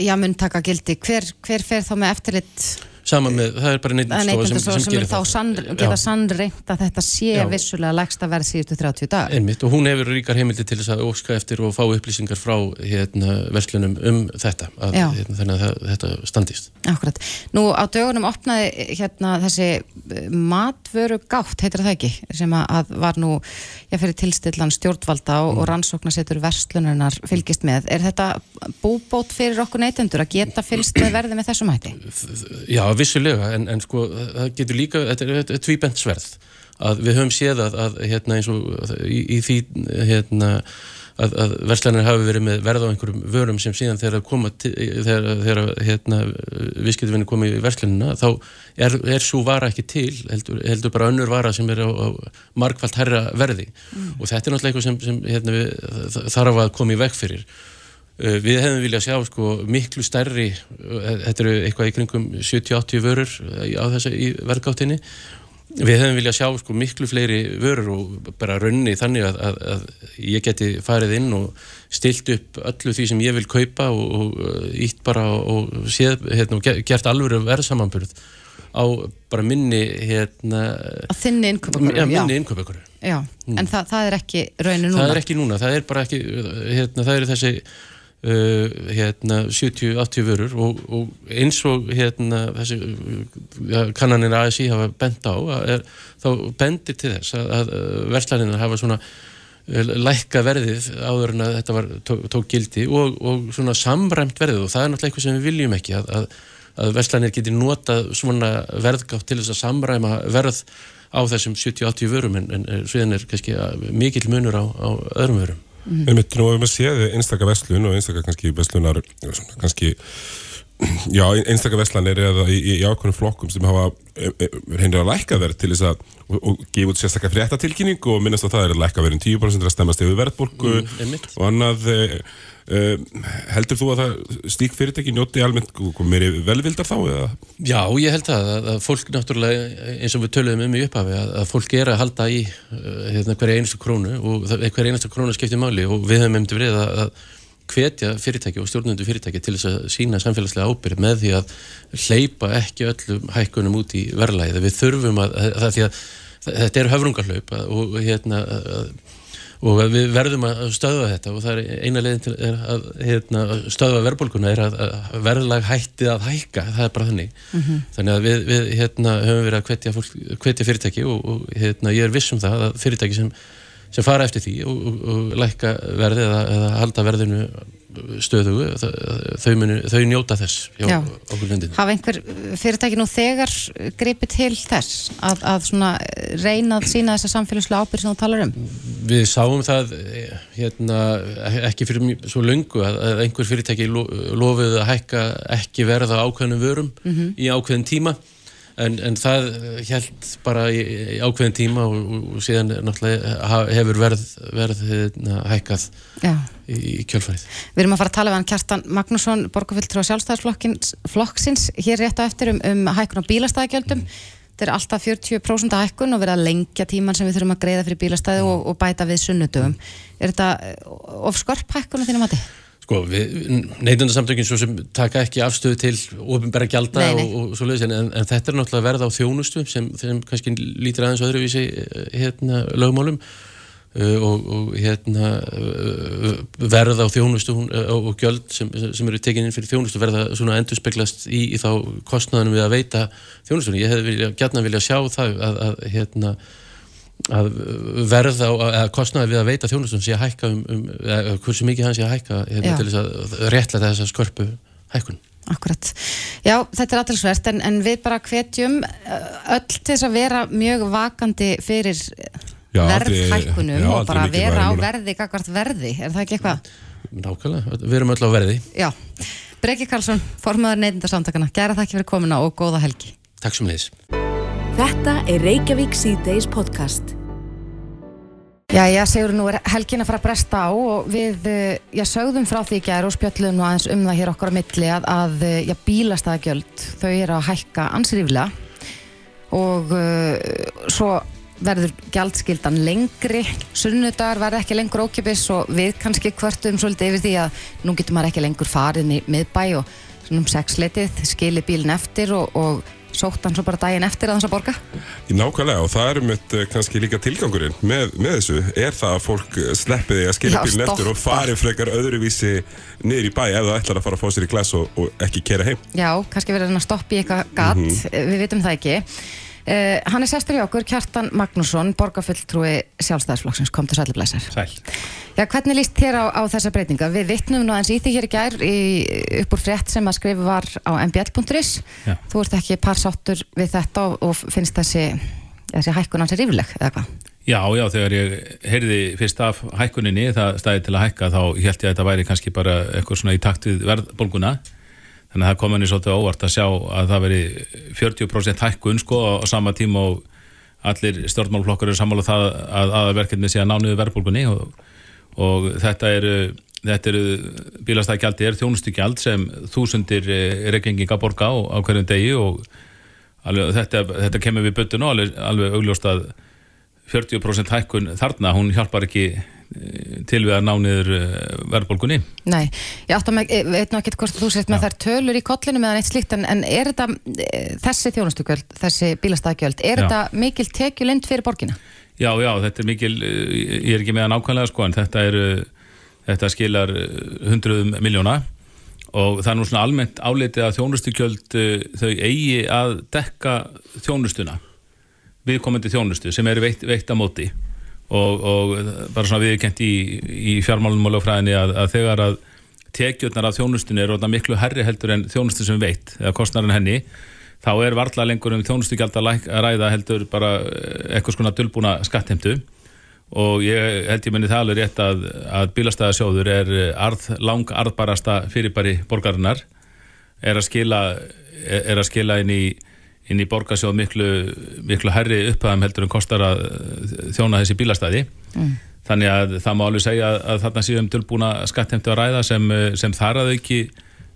já mun taka gildi, hver, hver fer þá með eftirlitt Saman með, það er bara neittstofa sem, sem, sem gerir það. Sann, geta sannreint að þetta sé Já. vissulega lægsta verð síðustu 30 dag. Einmitt og hún hefur ríkar heimildi til þess að óska eftir og fá upplýsingar frá hérna, verslunum um þetta, að, hérna, þannig að það, þetta standist. Akkurat. Nú á dögunum opnaði hérna þessi matvöru gátt, heitir það ekki, sem að var nú, ég fyrir tilstillan stjórnvalda og, mm. og rannsóknarsetur verslunarinnar fylgist með. Er þetta búbót fyrir okkur neytendur að geta fylgst með verði með þessum hætti? Já, vissulega, en, en sko það getur líka, þetta er, tvíbent sverð að við höfum séð að, að hérna eins og í, í því hérna að, að verslanir hafi verið með verð á einhverjum vörum sem síðan þegar koma þegar, þegar hérna viðskiptvinni komið í verslanina þá er, er svo vara ekki til heldur, heldur bara önnur vara sem er á, á markvallt herra verði mm. og þetta er náttúrulega eitthvað sem, sem hérna, við, þarf að koma í veg fyrir við hefum viljað sjá sko, miklu stærri, eh, þetta eru eitthvað í kringum 70-80 vörur eh, á þessu verðgáttinni. Við hefum viljað sjá sko, miklu fleiri vörur og bara raunni þannig að, að, að ég geti farið inn og stilt upp öllu því sem ég vil kaupa og, og ítt bara og, séð, hérna, gert alveg verðsamanburð á bara minni hérna, að þinni innköpakuru mm. en það, það er ekki rauninu núna það er ekki núna, það er bara ekki hérna, það er þessi Uh, hérna 70-80 vörur og, og eins og hérna þessi ja, kannanir ASI hafa bent á er, þá bendir til þess að, að verslanina hafa svona uh, lækka verðið áður en að þetta var tók, tók gildi og, og svona samræmt verðið og það er náttúrulega eitthvað sem við viljum ekki að, að, að verslanir geti notað svona verðgátt til þess að samræma verð á þessum 70-80 vörum en, en sviðan er kannski mikill munur á, á öðrum vörum Mm -hmm. Nú hefur maður séð einstakar vestlun og einstakar kannski vestlunar kannski, já, einstakar vestlanir eða í, í, í ákveðnum flokkum sem hafa reynir að lækka verð til þess að og, og gefa út sérstakar fréttatilkynning og minnast á það er að lækka verðin 10% að stemmast yfir verðbólku mm, og annað Uh, heldur þú að það stík fyrirtæki njóti almennt meiri velvildar þá? Eða? Já, ég held að, að fólk náttúrulega eins og við töluðum um í upphafi að, að fólk er að halda í uh, hérna, hverja einustu krónu og hverja einustu krónu skiptir máli og við höfum hefndi verið að, að hvetja fyrirtæki og stjórnundu fyrirtæki til þess að sína samfélagslega ábyrg með því að hleypa ekki öllum hækkunum út í verðlæði við þurfum að, það að þetta er höfrungarhlaup og hérna og við verðum að stöðva þetta og það er eina leiðin til að hérna, stöðva verðbólguna er að, að verðlag hætti að hækka, það er bara þannig. Þannig að við, við hérna, höfum verið að hvetja, fólk, hvetja fyrirtæki og, og hérna, ég er viss um það að fyrirtæki sem, sem fara eftir því og, og, og lækka verði eða, eða halda verðinu stöðugu það, þau, munu, þau njóta þess hjá Já. okkur lundin Hafa einhver fyrirtæki nú þegar gripið til þess að, að svona reyna að sína þessa samfélagslega ábyrg sem þú talar um? Við sáum það eh, hérna, ekki fyrir svo löngu að, einhver fyrirtæki lo, lofuðu að hækka ekki verða ákveðnum vörum í ákveðin tíma en, en það held bara í, í ákveðin tíma og, og, og síðan náttúrulega hefur verð, verð hérna, hækkað í, í kjölfarið. Við erum að fara að tala við hann Kjartan Magnússon, borgarfylltrú á sjálfstæðisflokksins, hér rétt á eftir um, um hækkun á bílastæðagjöldum. Þetta er alltaf 40% hækkun og verið að lengja tíman sem við þurfum að greiða fyrir bílastæði og, og bæta við sunnudöfum. Er þetta eh, of skorp hækkun á þínum mati? Sko, neytundarsamtökin svo sem taka ekki afstöðu til ofinbæra gjalda Nei, nei. og, og svo leiðis en, en þetta er náttúrulega verð á þjónustu sem, sem kannski lítur aðeins öðruvísi eh, hérna, lögmálum uh, og, og hérna uh, verð á þjónustu uh, og gjöld sem, sem eru tekin inn fyrir þjónustu verða svona endurspeglast í, í þá kostnaðanum við að veita þjónustunni. Ég vilja, gætna vilja sjá það að, að hérna að verð á, eða kostnaði við að veita þjónustum sé að hækka um, um eða hversu mikið hann sé að hækka hérna, til þess að réttlega þess að skörpu hækkun. Akkurat. Já, þetta er aðtilsvert en, en við bara hvetjum eh, öll til þess að vera mjög vakandi fyrir Já, verðhækkunum já, og bara vera á verði gagvart verði, er það ekki eitthvað? Nákvæmlega, við erum öll á verði. Já. Breki Karlsson, formaður neytindarsamtakana, gera þakki fyrir komuna og góða helgi. Takk sem liðis. Þetta er Reykjavík síðdeis podcast. Já, já, segur nú er helgin að fara að bresta á og við, eh, já, sögðum frá því í gær og spjöllum nú aðeins um það hér okkar á milli að, að eh, já, bílastæðagjöld, þau eru að hækka ansrýflega og uh, svo verður gjaldskildan lengri, sunnudagar verður ekki lengur ókipis og við kannski kvörtum svolítið yfir því að nú getur maður ekki lengur farið í miðbæ og svona um sexleitið, skili bílinn eftir og, og sótt hann svo bara daginn eftir að hans að borga. Nákvæmlega og það er mitt kannski líka tilgangurinn með, með þessu er það að fólk eh, sleppi því að skilja bílinn eftir og fari frekar öðruvísi niður í bæ ef það ætlar að fara að fá sér í glas og, og ekki kera heim. Já, kannski verið hann að stoppa í eitthvað gatt, Mhm. við vitum það ekki. Uh, hann er sestur í okkur, Kjartan Magnússon, borgarfulltrúi sjálfstæðisflokksins, kom til sælublæsar. Sæl. Já, hvernig líst þér á, á þessa breytinga? Við vitnum nú aðeins í því hér í gær í, upp úr frétt sem að skrifa var á mbl.is. Þú ert ekki parsáttur við þetta og, og finnst þessi, þessi hækkun hans er rífileg, eða hvað? Já, já, þegar ég heyrði fyrst af hækkuninni, það stæði til að hækka, þá held ég að þetta væri kannski bara eitthvað svona í takt við verðbólguna. Þannig að það kom henni svolítið óvart að sjá að það veri 40% hækkun sko á sama tíma og allir stjórnmálflokkar eru sammála um það að aðverkefni sé að ná niður verðbólgunni og, og þetta eru eru bílastæðgjaldi er þjónustugjald sem þúsundir reykinginga borga á, á hverjum degi og alveg, þetta, þetta kemur við byttun og alveg, alveg augljóst að 40% hækkun þarna, hún hjálpar ekki eh, til við að ná niður eh, verðbólgunni. Nei, ég átta mig, ég veit nú ekkert hvort þú sést með þær tölur í kollinu meðan eitt slíkt, en, en er þetta, eh, þessi þjónustugjöld, þessi bílastæðgjöld, er Já. þetta mikil tekjulind fyrir borgina? Já, já, þetta er mikil, eh, ég er ekki með að nákvæmlega sko, en þetta er, þetta skilar eh, hundruðum miljóna og það er nú svona almennt álitið að þjónustugjöld eh, þau eigi að dekka þjónustuna viðkomandi þjónustu sem eru veitt, veitt að móti og, og bara svona viðkent í, í fjármálunum og lögfræðinni að, að þegar að tekjurnar af þjónustunni eru orðnar miklu herri heldur en þjónustu sem við veitt eða kostnarinn henni þá er varla lengur um þjónustugjald að ræða heldur bara eh, eitthvað skona dulbúna skattheimtu. Og ég held ég minni það alveg rétt að, að bílastæðasjóður er arð, lang arðbarasta fyrirbæri borgarinnar er að skila, er að skila inn í inn í borgarsjóð miklu, miklu herri upphæðum heldur en kostar að eh, þjóna þessi bílastæði. Þannig að það má alveg segja að, að þarna séum dölbúna skattheimtu að ræða sem, eh, sem þar að auki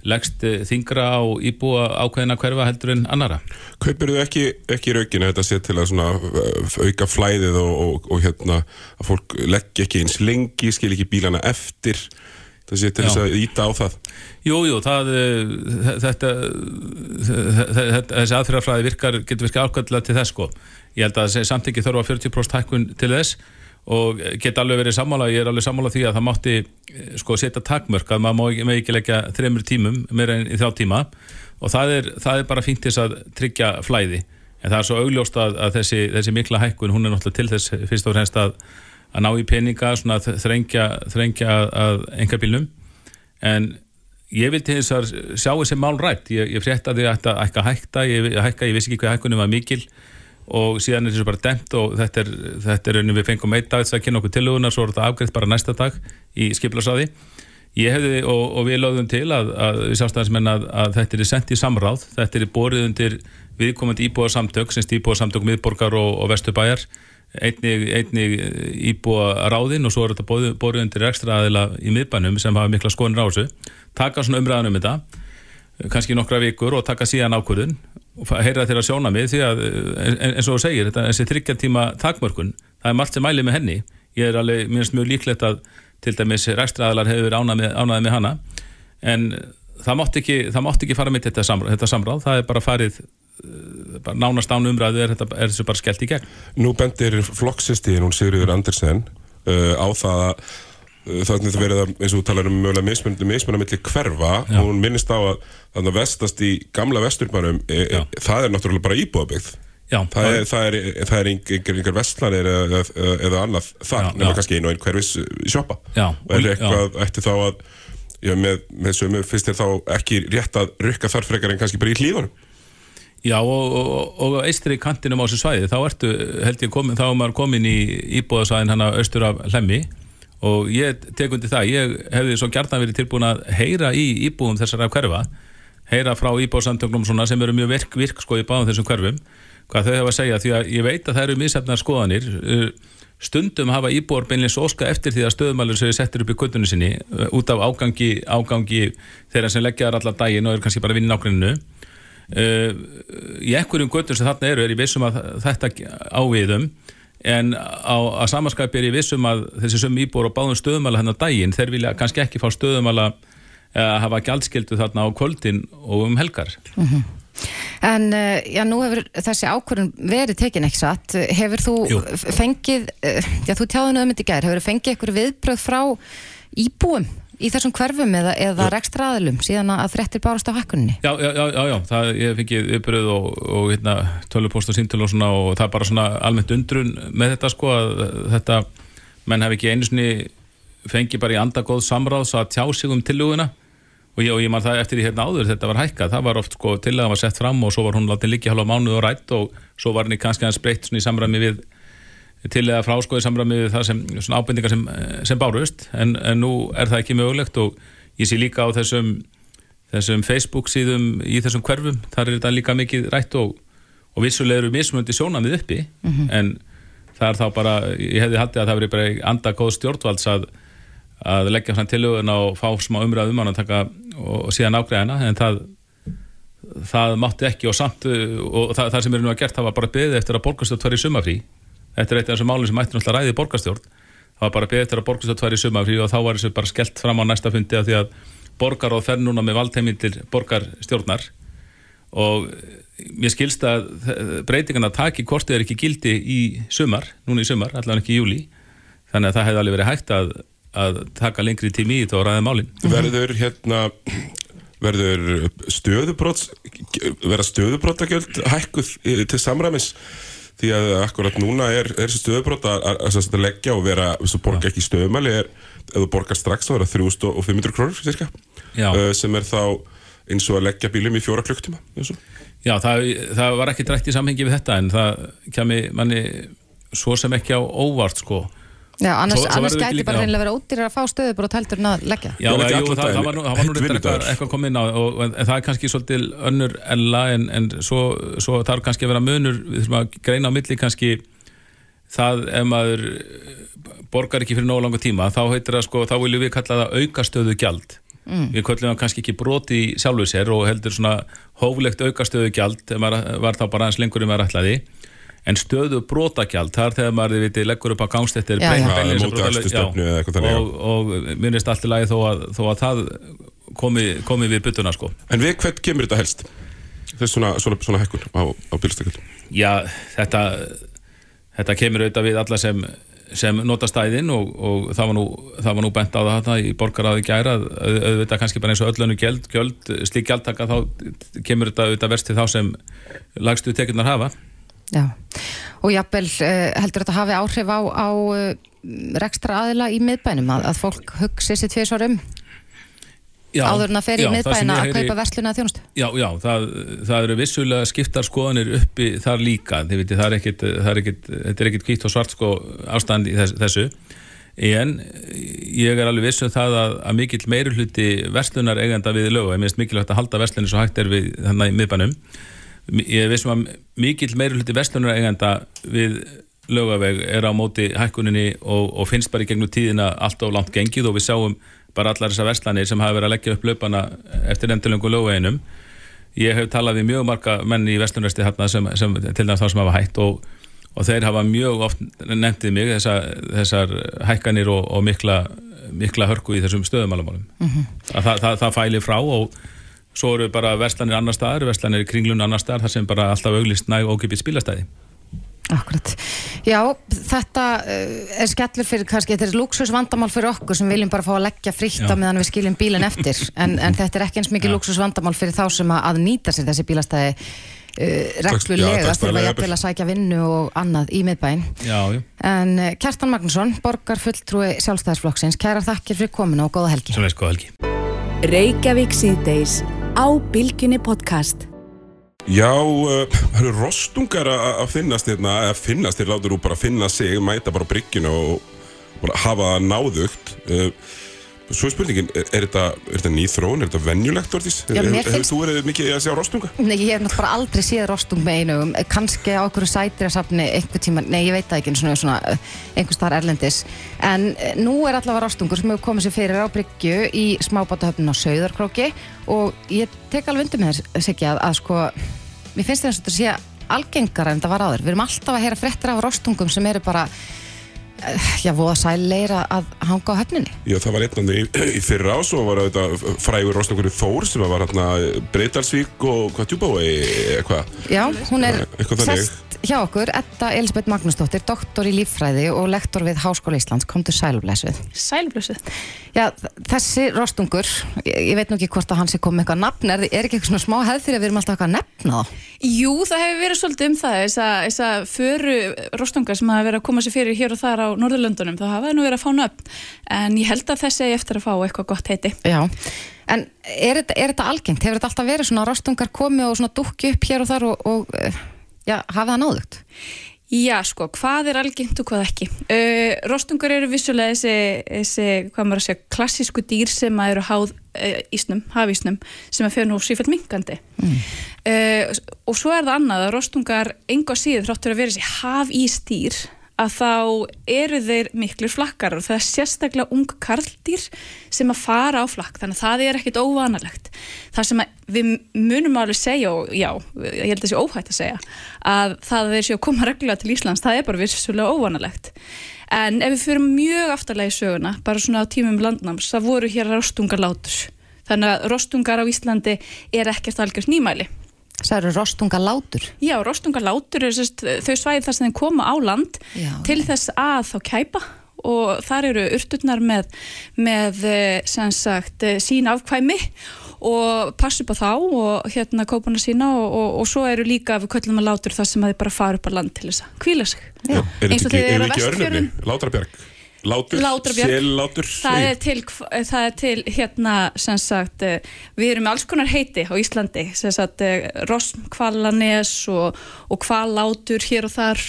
leggst eh, þingra á íbúa ákveðina hverfa heldur en annara Kaupir þú ekki, ekki raukinu þetta sé til að svona auka flæðið og, og, og hérna að fólk leggja ekki eins lengi, skil ekki bílana eftir það sé til þess að íta á það. Jú, jú, það, eh, þetta, þetta, þessi aðferðarfræði virkar, getur virkað ákvæmlega til þess sko. Ég held að þessi samtæki þurfa 40% hækkun til þess og get alveg verið sammála, ég er alveg sammála því að það mátti eh, sko setja takmörk að maður má ekki, leggja þremur tímum meira en í þrjá tíma. Og það er, það er bara fínt þess að tryggja flæði. En það er svo augljóst að, að þessi, þessi mikla hækkun hún er náttúrulega til þess fyrst og fremst að, að ná í peninga svona að þrengja, þrengja að enga bílnum en ég vildi þess að sjá þessi mál rætt. Ég, ég frétta því að þetta hækka hækta ég, hækka, ég vissi ekki hvað hækkunum var mikil. Og síðan er þessu bara demt og þetta er, þetta er við fengum einn dag þess að kynna okkur tilugunar, svo er þetta afgreitt bara næsta dag í skiplasáði ég hefði og, og við lögðum til að, að við sástæðansmenn að, að þetta er sendt í samráð, þetta er borið undir viðkomandi íbúa samtök, semst íbúa samtök miðborgar og, og vestubæjar einnig, einnig íbúa ráðinn og svo er þetta borið undir ekstra aðila í miðbænum sem hafa mikla skoðin rásu taka svona umræðan um þetta kannski nokkra vikur og taka síðan ákvörðun og heyra þeirra sjóna mig því að eins og þú segir, þetta, þessi þryggjartíma takmörkun, það er margt sem mæli með henni. Ég er alveg, minnst mjög líklegt að til dæmis rekstraðalar hefur verið ánað með, ánað með hana. En það mátt ekki, ekki fara mitt þetta samráð, þetta samráð, það er bara farið bara nánast án umræðu er, þetta, er þessu bara skellt í gegn. Nú bendir flokksistíðin, hún Sigurður Andersen uh, á það að uh, þannig að verið að, eins og talar um mögulega mismunandi millir hverfa Já. hún minnist á að þannig að vestast í gamla vesturbanum, e, e, það er náttúrulega bara íbúðabyggð. Já, það, er, það er, það er einhver, vestlanir eða, eða annað þar, já. kannski einu og einn hverfis sjoppa og er eitthvað eftir þá að já, með, með sömu fyrst er þá ekki rétt að rukka þar frekar en kannski bara í hlíðunum? Já og, og, og eistri kantinum á þessu svæði þá ertu, held ég komin, þá er maður komin í íbúðasvæðin hann að austur af hlemmi. Og ég tek undir það ég hefði svo gert að verið tilbúin að heyra í íbúðum þessara hverfa heyra frá íbúðsamtögnum sem eru mjög virk, virk sko í báðum þessum hverfum hvað þau hefa að segja því að ég veit að það eru misefnar skoðanir stundum hafa íbúar beinleins óska eftir því að stöðumælur sem settir upp í kvötunni sinni út af ágangi, ágangi þeirra sem leggjaðar allar daginn og eru kannski bara að vinna í nákvæminu í ekkurum kvötun sem þarna eru er ég vissum að þetta áviðum en á, að samanskæpi er ég vissum að þessi söm íbúar og báðum stöðumæla hennar daginn þeir vilja kannski ekki fá stöðumæla að hafa gjaldskildu þarna á kvöldin og um helgar mm -hmm. En uh, já, nú hefur þessi ákvörðun verið tekin ekki satt. Hefur þú Jú. fengið, uh, já þú tjáðu um þetta í gær, hefur þú fengið eitthvað viðbröð frá íbúum í þessum hverfum eða, eða rekstraðilum síðan að þrettir bárast á hakkunni? Já, já, já, já, já. Það, ég fengið viðbröð og, og hérna, tölupost og síntölu og svona og það er bara svona almennt undrun með þetta sko að þetta, menn hef ekki einu svoni fengið bara í andagóð samráðs að tjá sig um tilluguna og og ég man það eftir því hérna áður þetta var hækkað, það var oft sko til að það var sett fram og svo var hún látið líka halva mánuð og rætt og svo var henni kannski hans breytt í samræmi við til eða fráskoði samræmi við það sem svona ábyrningar sem, sem bárust. En, en nú er það ekki mögulegt og ég sé líka á þessum þessum Facebook síðum í þessum hverfum. Þar er þetta líka mikið rætt og, og vissulega eru mismundi sjónamið uppi. Mm -hmm. en það er þá bara ég hefði haldið að það veri bara anda góð stjórnvalds að að leggja fram tilögun og fá smá umræðum og, taka, og, síðan ágreðina en það, það mátti ekki og samt og það, það sem er nú að gert það var bara beðið eftir að borgarstjórn tværi sumafrí þetta er eitt af þessum málum sem mætti náttúrulega ræði borgarstjórn. Það var bara beðið eftir að borgarstjórn tværi sumafrí og þá var þessu bara skellt fram á næsta fundi að því að borgar og fer núna með valdheimildir borgarstjórnar. Og mér skilst að breytingarna taki kortið er ekki gildi í sumar, núna í sumar, allavega ekki í júli þannig að það hefði alveg verið hægt að að taka lengri tími í og ræða málinn. Verður hérna verður stöðubróts verða stöðubrótagjöld hækkuð til samræmis? Því að akkurat núna er, er stöðubrót að, að, að leggja og vera, þess að borga ekki stöðumæli er, ef þú borgar strax þá er það 3500 krónur uh, sem er þá eins og að leggja bílum í fjóra klukktíma Já, það, það var ekki drætt í samhengi við þetta en það kemi manni svo sem ekki á óvart sko Já, annars, svo, annars gæti bara reynilega verið ódýrar að fá stöðu bara tæltur en að leggja. Já, já jú, það, það var nú, var nú eitthvað, eitthvað komið inn á og, en það er kannski svolítið önnur ella en, en svo, svo þarf kannski að vera munur, við þurfum að greina á milli kannski það ef maður borgar ekki fyrir nógu langa tíma, þá heitir það sko, þá viljum við kalla það aukastöðu gjald. Mm. Við kallum það kannski ekki broti í sjálfu sér og heldur svona hóflegt aukastöðu gjald, var þá bara aðeins lengur um að rætla því en stöðu brotagjald þar þegar maður viti, leggur upp á gangstættir og, og minnist allt í lagi þó að, þó að það komi, komi við byttuna sko. En við hvert kemur þetta helst? Þess svona, svona, svona hekkun á, á bílstakjöld? Já, þetta þetta kemur auðvitað við alla sem sem nota stæðin og, og það, var nú, það var nú bent á það þarna í borgaráði gæra að auð- auðvitað kannski bara eins og öllönu gjöld, gjöld slík gjaldtaka þá kemur þetta auðvitað verst til þá sem lagstu tekjurnar hafa Já, og jafnvel uh, heldur þetta hafi áhrif á, á uh, rekstra aðila í miðbænum að, að fólk hugsi sér tvisvar um? Já, áður en að fer í miðbæna að kaupa versluna að þjónustu Já, já, það, það eru vissulega skiptar skoðanir uppi þar líka, þið veitir, það er ekkit, það er ekkit, þetta er ekkit kvítt og svart sko ástand í þess, þessu, en ég er alveg vissu það að, að mikill meiri hluti verslunar eigenda við lögu, ég minnst mikilvægt að halda verslunni svo hægt er við þannig í miðbænum, ég er vissum að mikill verslunar eigenda við lögaveg er á móti hækkuninni og, og finnst bara í gegnum tíðina allt of langt gengið og við sjáum bara allar þessar verslanir sem hafa verið að leggja upp löpana eftir endurlöngu lögaveginum ég hef talað við mjög marga menn í Vestlunresti hérna sem, sem til dæmis þá sem hafa hætt og, og þeir hafa mjög oft nefndið mig þessar, þessar hækkanir og, og mikla, mikla hörku í þessum stöðumálumálum að það, það, það fæli frá og svo eru bara verslanir annar staðar, verslanir í kringlun annar staðar þar sem bara alltaf auglist næg ókipið spilastæði Akkurat. Já, þetta uh, er skellur fyrir kannski, þetta er luxusvandamál fyrir okkur sem viljum bara fá að leggja frítt á meðan við skiljum bílinn eftir en, en þetta er ekki eins mikið luxusvandamál fyrir þá sem að, að nýta sér þessi bílastæði uh, reglulega, dagsdaglega þurfa jafnvel. jafnvel að sækja vinnu og annað í miðbæinn. Já, já, En uh, Kjartan Magnússon, borgar fulltrúi sjálfstæðisflokksins, kærar þakkir fyrir kominu og góða helgi. svo veist góð helgi Reykjavík síðdeis á Bilginni podcast. Já, uh, það eru rostungar að að finnast hérna, að finnast, þeir látur úr bara finna sig, mæta bara á bryggjuna og hafa náðugt. Svo er spurningin, er, er þetta, ný þróun, er þetta? Já, mér Hefur þú verið mikið að sjá rostunga? Nei, ég hef náttúrulega aldrei séð rostung með einugum, kannski á okkur sætirasafni einhver tíma, nei ég veit það ekki svona, svona eh, einhvers staðar erlendis en eh, nú er allavega rostungur sem hefur komið sér fyrir á Bryggju í smábátahöfnun á Sauðarkróki og ég tek alveg undir með þess Siggi að, að sko, mér finnst þetta sé algengara en það var áður, við erum alltaf að heyra fréttir af rostungum sem eru bara já, voða sæleira að hanga á höfninni Já, það var einnandi í, í fyrra ás og var þetta frægur í Þór sem var hérna Breitalsvík og hvað djúbái, eitthvað. Já, hún er sest hjá okkur, Edda Elisabeth Magnúsdóttir, doktor í líffræði og lektor við Háskóla Íslands, komdu sælublesuð. Sælblössuð. Já, þessi rostungur, ég, ég veit nú ekki hvort að hann sé komið eitthvað nafn, er, er ekki eitthvað svona smá hefð fyrir að við erum alltaf eitthvað að nefna þá? Jú, það hefur verið svolítið um það, þess að, þess að föru rostungar sem hafa verið að koma sér fyrir hér og þar á Norðurlöndunum, það hafa nú verið að fá nöfn, en ég held að þessi eftir að en er þetta, er þetta algengt? Hefur þetta alltaf verið svona rostungar komið og svona dukki upp hér og þar og, og eh, já, hafið það náðugt? Já, sko, hvað er algengt og hvað ekki? Uh, rostungar eru vissulega þessi, þessi, hvað maður að segja, klassísku dýr sem að eru háð uh, ísnum, hafísnum, sem að fyrir nú sífælt minkandi. Uh, og svo er það annað að rostungar enga síður þráttur að vera þessi hafísdýr að þá eru þeir miklu flakkar og það er sérstaklega ung karldýr sem að fara á flakk þannig að það er ekkit óvanalegt. Það sem við munum alveg segja og já, ég held að þessi óhætt að segja að það að þeir séu að koma reglulega til Íslands það er bara vissulega óvanalegt. En ef við fyrir mjög aftarlega í söguna bara svona á tímum landnáms það voru hér rostungarlátur þannig að rostungar á Íslandi er ekkert algjörst nýmæli Það eru rostungar látur. Já, rostungarlátur er sérst, þau svæði þar sem þeim koma á land Já. til þess að þá kæpa og þar eru urturnar með, með eh, sem sagt eh, sín afkvæmi og passu upp á þá og hérna kópana sína og, og, og svo eru líka við köllum að látur þar sem að þið bara fara upp á land til þess að kvíla sig. Já. Er Eins og þetta ekki, eru er Látur? Sellátur? Það er til, það er til hérna sem sagt, eh, við erum með alls konar heiti á Íslandi, sem sagt eh, Rossnkvalanes og, og kvalátur hér og þar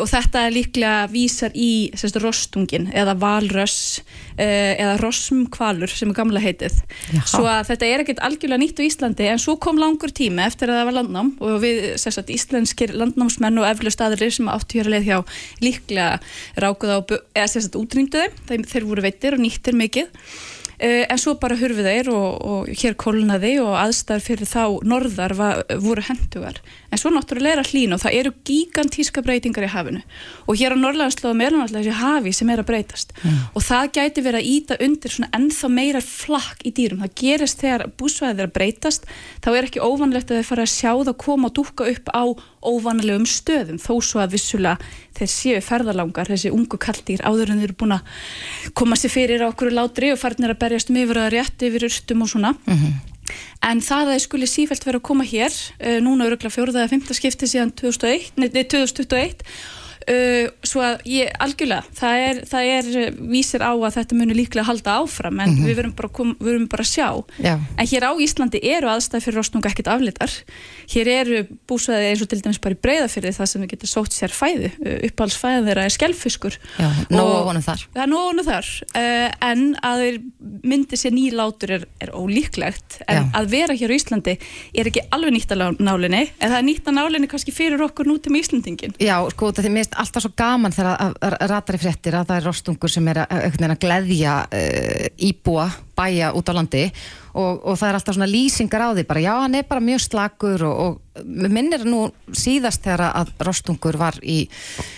og þetta er líklega vísar í sem sagt, rostungin eða valröss eða rossmkvalur sem er gamla heitið. Jaha. Svo að þetta er ekkert algjörlega nýtt á Íslandi en svo kom langur tími eftir að það var landnám og við sem sagt, íslenskir landnámsmenn og eflust aðrir sem áttu hér að leið hjá líklega rákuð á, eða sem sagt útrýmdu þeim, þeim þeir voru veittir og nýttir mikið. Uh, en svo bara hurfu þeir og, og hér kólnaði og aðstæður fyrir þá norðar var, voru hendugar en svo náttúrulega er að hlýna og það eru gigantíska breytingar í hafinu. Og hér á Norrlandslóðum er náttúrulega þessi hafi sem er að breytast. Og það gæti verið að íta undir svona ennþá meira flakk í dýrum. Það gerist þegar búsvæðið er að breytast þá er ekki óvanlegt að þeir fara að sjá það koma og dúkka upp á óvanlegum stöðum þó svo að vissulega þeir séu ferðalangar, þessi ungu kalldýr áður en þeir eru búin að koma sér fyrir á okkur látri og farnir að berjast um yfir að rétt yfir urstum og svona en það að þeir skuli sífælt vera að koma hér uh, núna öruglega fjóruða eða fymta skipti síðan 2001, nei, nei, 2021 Uh, svo að ég, algjörlega það er, það er uh, vísir á að þetta muni líklega halda áfram en við verum bara, kom, við verum bara að sjá. Já. en hér á Íslandi eru aðstæð fyrir rostnunga ekkert aflitar hér eru búsvæði eins og til dæmis bara í breyðafyrði það sem við getum sótt sér fæði uh, uppáhaldsfæði þeirra er skelfiskur Já, nóg Og- það er nóg honum þar uh, en að myndi sér nýlátur er, er ólíklegt. En Já. að vera hér á Íslandi er ekki alveg nýtt að nálinni en það er nýtt að nálinni kannski fyrir okkur nútum Íslandingin Já, sko, mist alltaf svo gaman þegar að, ratari fréttir að það er rostungur sem er að, að gleðja uh, íbúa, bæja út á landi og, og það er alltaf svona lýsingar á því bara, já, hann er bara mjög slakur og, og minnir nú síðast þegar að rostungur var í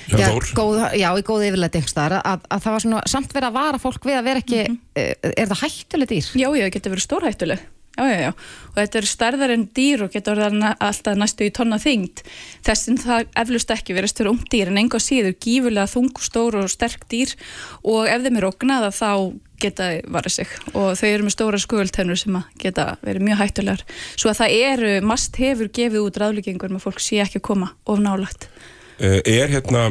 Já, góð, já, í góð yfirleiti að, að það var svona samt verið að vara fólk við að vera ekki, uh, er það hættuleg dýr? Já, já, það getur verið stórhættuleg. Já, já, já. Og þetta eru stærðar en dýr og getur alltaf næstu í tonna þyngd. Þessin það eflust ekki verið störu ung dýr en enga síður gífulega þung, stór og sterk dýr og ef þeim er ógnaða þá geta varað sig og þau eru með stóra skuðultennur sem að geta verið mjög hættulegar. Svo að það eru, mast hefur gefið út ráðlíkingur með fólk sé ekki að koma of nálagt. Uh, er hérna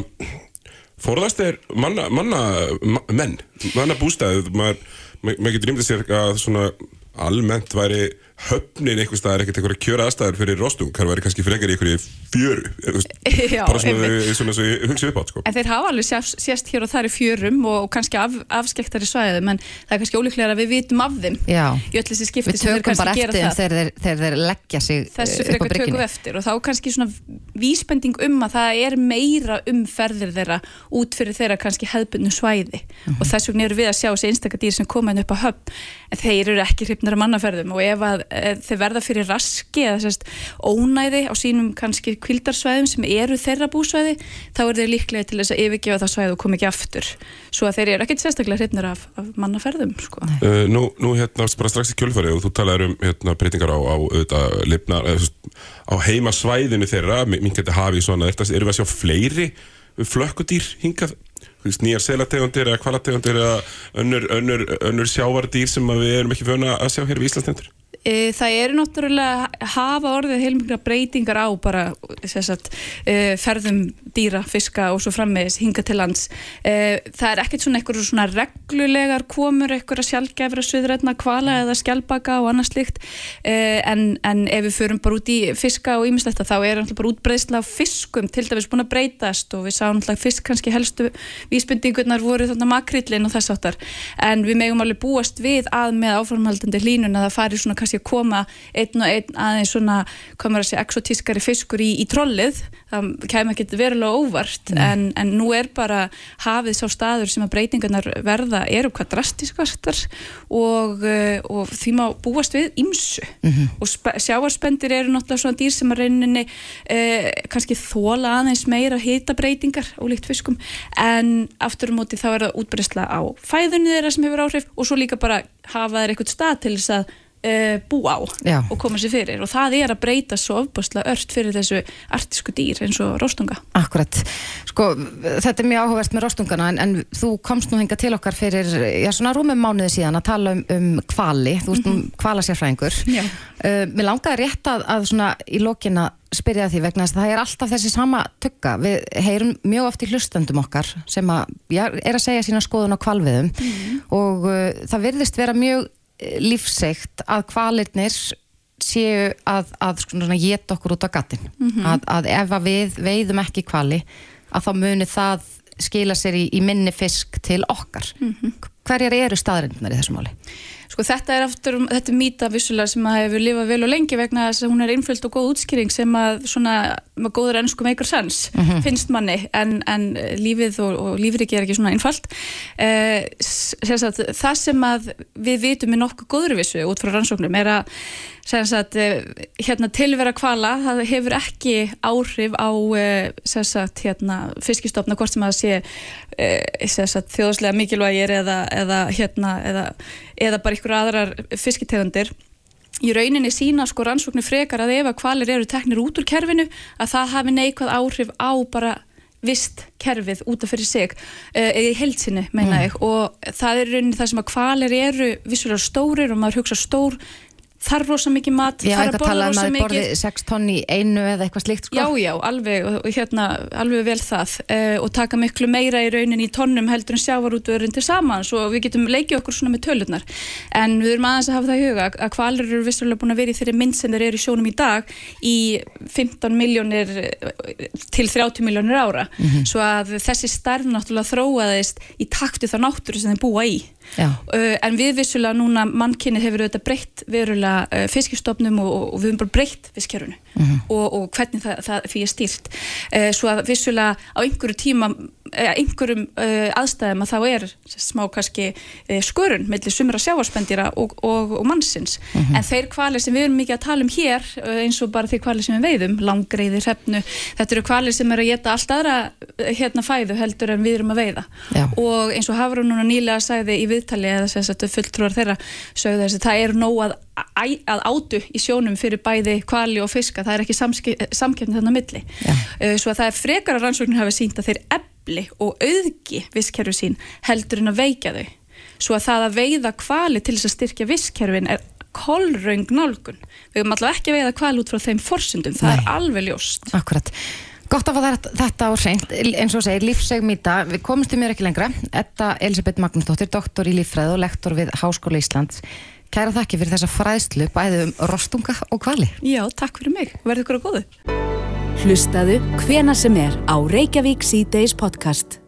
forðast er manna, manna ma, menn, manna bústæð maður ma, ma getur rýmdið sér að svona almennt væri höfnin einhvers staðar ekkert einhverja kjöra aðstæður fyrir rostung, það væri kannski frekar í einhverju fjöru Já, bara svona, svona, svona, svona hugsa upp átt sko. En þeir hafa alveg sést, sést hér og þar í fjörum og kannski af, afskektari svæðum en það er kannski ólíklega að við vitum af þeim Já. í öll þessi skipti sem þeir kannski gera það. þegar þeir, þeir leggja sig þessu upp á frekar tökum við eftir og þá kannski svona vísbending um að það er meira um ferðir þeirra út fyrir þeirra kannski hefðbundnu svæði Mhm. og þess vegna eru við að sjá þessi einstakar dýr sem koma inn upp á höfn en þeir eru ekki hrifnir af mannaferðum og ef að þeir verða fyrir raski eða sérst ónæði á sínum kannski kvildarsvæðum sem eru þeirra búsvæði þá eru þeir líklega til þess að yfirgefa það svæði og koma ekki aftur svo að þeir eru ekkert sérstaklega hrifnir af, af mannaferðum sko. Uh, nú, nú hérna bara strax í kjölfari og þú talaður um hérna, breytingar á, á, auðvitað, lifnar, eða, veist, á heimasvæðinu þeirra, minn geti hafið svona, erum við að sjá fleiri flökkudýr hingað, nýjar selategundir eða kvalategundir eða önnur, önnur, önnur sjávardýr sem að við erum ekki vöna að sjá hér við Íslandstendur. E, Það eru náttúrulega hafa orðið heilmikla breytingar á bara sagt, e, ferðum dýra, fiska og svo frammeðis hinga til lands. E, Það er ekkert svona eitthvað svona reglulegar komur eitthvað sjálfgefra suðrætna kvala eða skjálpaka og annað slíkt. E, en, en ef við förum bara út í fiska og ímisletta þá er náttúrulega bara útbreyðsla á fiskum til dæmis búin að breytast og við sáum náttúrulega fisk kannski helstu vísbendingunar voru þarna makrillin og þess áttar en við megum alveg búast við að með áformhaldandi hlínun að það fari svona kannski að koma einn og einn aðeins svona, maður að segja, exotískari fiskur í, í trollið, það kemur ekki verulega óvart en, en nú er bara hafið sá staður sem að breytingarnar verða eru hvað drastiskastar og, uh, og því má búast við ymsu og spe- sjávarspendir eru náttúrulega svona dýr sem að rauninni uh, kannski þóla aðeins meira hitabreytingar ólíkt fiskum en aftur á móti þá er það útbreysla á fæðunni þeirra sem hefur áhrif og svo líka bara hafa þeir eitthvað stað til þess að uh, búa á Já. og koma sér fyrir. Og það er að breyta svo ofbúrslega ört fyrir þessu artísku dýr eins og róstunga Akkurat, sko þetta er mjög áhugavert með rostungana en, en þú komst nú hinga til okkar fyrir já, svona rúmum mánuði síðan að tala um, um kvali, þú veist um kvalasérfræðingur uh, Mér langaði rétt að, að svona í lokin að spyrja því vegna þess að það er alltaf þessi sama tugga, við heyrum mjög oft í hlustendum okkar sem að, já, er að segja sína skoðun á kvalviðum og uh, það virðist vera mjög eh, lífseikt að kvalirnir séu að, að geta okkur út á gattin að, að ef að við veiðum ekki kvali að þá muni það skila sér í, í minni fisk til okkar. Hverjar eru staðarindunar í þessu máli? Sko þetta er aftur, þetta er mýta vissulega sem að hefur lifað vel og lengi vegna þess að hún er einföld og góð útskýring sem að svona, með góður ennsku meikar sens, finnst manni en, en lífið og, og lífriki er ekki svona einfalt. Eh, sagt, það sem að við vitum með nokkuð góður vissu út frá rannsóknum er að Sagt, hérna, tilvera kvala það hefur ekki áhrif á sagt, hérna, fiskistofna hvort sem að sé sagt, þjóðslega mikilvægir eða, eða, hérna, eða, eða bara ykkur aðrar fiskitegundir í rauninni sína sko rannsóknir frekar að ef að kvalir eru teknir út úr kerfinu að það hafi neikvæð áhrif á bara vist kerfið út af fyrir sig eða í heilsinni meina ég mm. og það er rauninni það sem að kvalir eru vissulega stórir og maður hugsa stór þarf rosa mikið mat, já, þarf að borða rosa mikið. Já, eitthvað tala um að borði 6 tonni í einu eða eitthvað slíkt sko. Já, já, alveg, hérna, alveg vel það uh, og taka miklu meira í raunin í tonnum heldur en sjávarútvörin til samans og við getum leikið okkur svona með tölurnar. En við erum aðeins að hafa það í huga að kvalir eru vissulega búin að vera í þeirri mynd sem þeir eru í sjónum í dag í 15 miljónir til 30 miljónir ára. Mm -hmm. Svo að þessi starf náttúrulega þróaðist í takti þá náttúru sem þeir búa í. Uh, en við vissulega núna mannkynni hefur auðvitað breytt verulega uh, fiskistofnum og, og við höfum bara breytt fiskjörunu mm -hmm. og, og hvernig það, það er stýrt uh, svo að vissulega á einhverju tíma einhverjum aðstæðum að þá er smá kannski skurun mellir sumra sjáarspendira og, og mannsins mm -hmm. en þeir kvalir sem við erum mikið að tala um hér eins og bara þeir kvalir sem við veiðum langreiði, hrefnu, þetta eru kvalir sem er að geta allt aðra hérna fæðu heldur en við erum að veiða Já. og eins og Hafrún núna nýlega sagði í viðtali eða þess að fulltrúar þeirra sögðu þess að það er nóg að, að átu í sjónum fyrir bæði kvali og fiska, það er ekki samkjöfni þarna milli. Ja. Uh, svo að það er frekar að rannsóknir hafa sínt að þeir ebli og auðgi visskerfi sín heldur en að veikja þau. Svo að það að veiða kvali til þess að styrkja visskerfin er kolraung nálgun. Við höfum alltaf ekki veiða kvali út frá þeim forsundum, það Nei. er alveg ljóst. Akkurat. Gott að fá þetta á reynd, eins og segir, lífsegmýta, við komumstu mér ekki lengra. Þetta Elisabeth Magnúsdóttir, doktor í líffræð og lektor við Háskóla Íslands. Kæra þakki fyrir þessa fræðslu, bæðið um rostunga og kvali. Já, takk fyrir mig. Verður ykkur á góðu. Hlustaðu hvena sem er á Reykjavík C-Days podcast.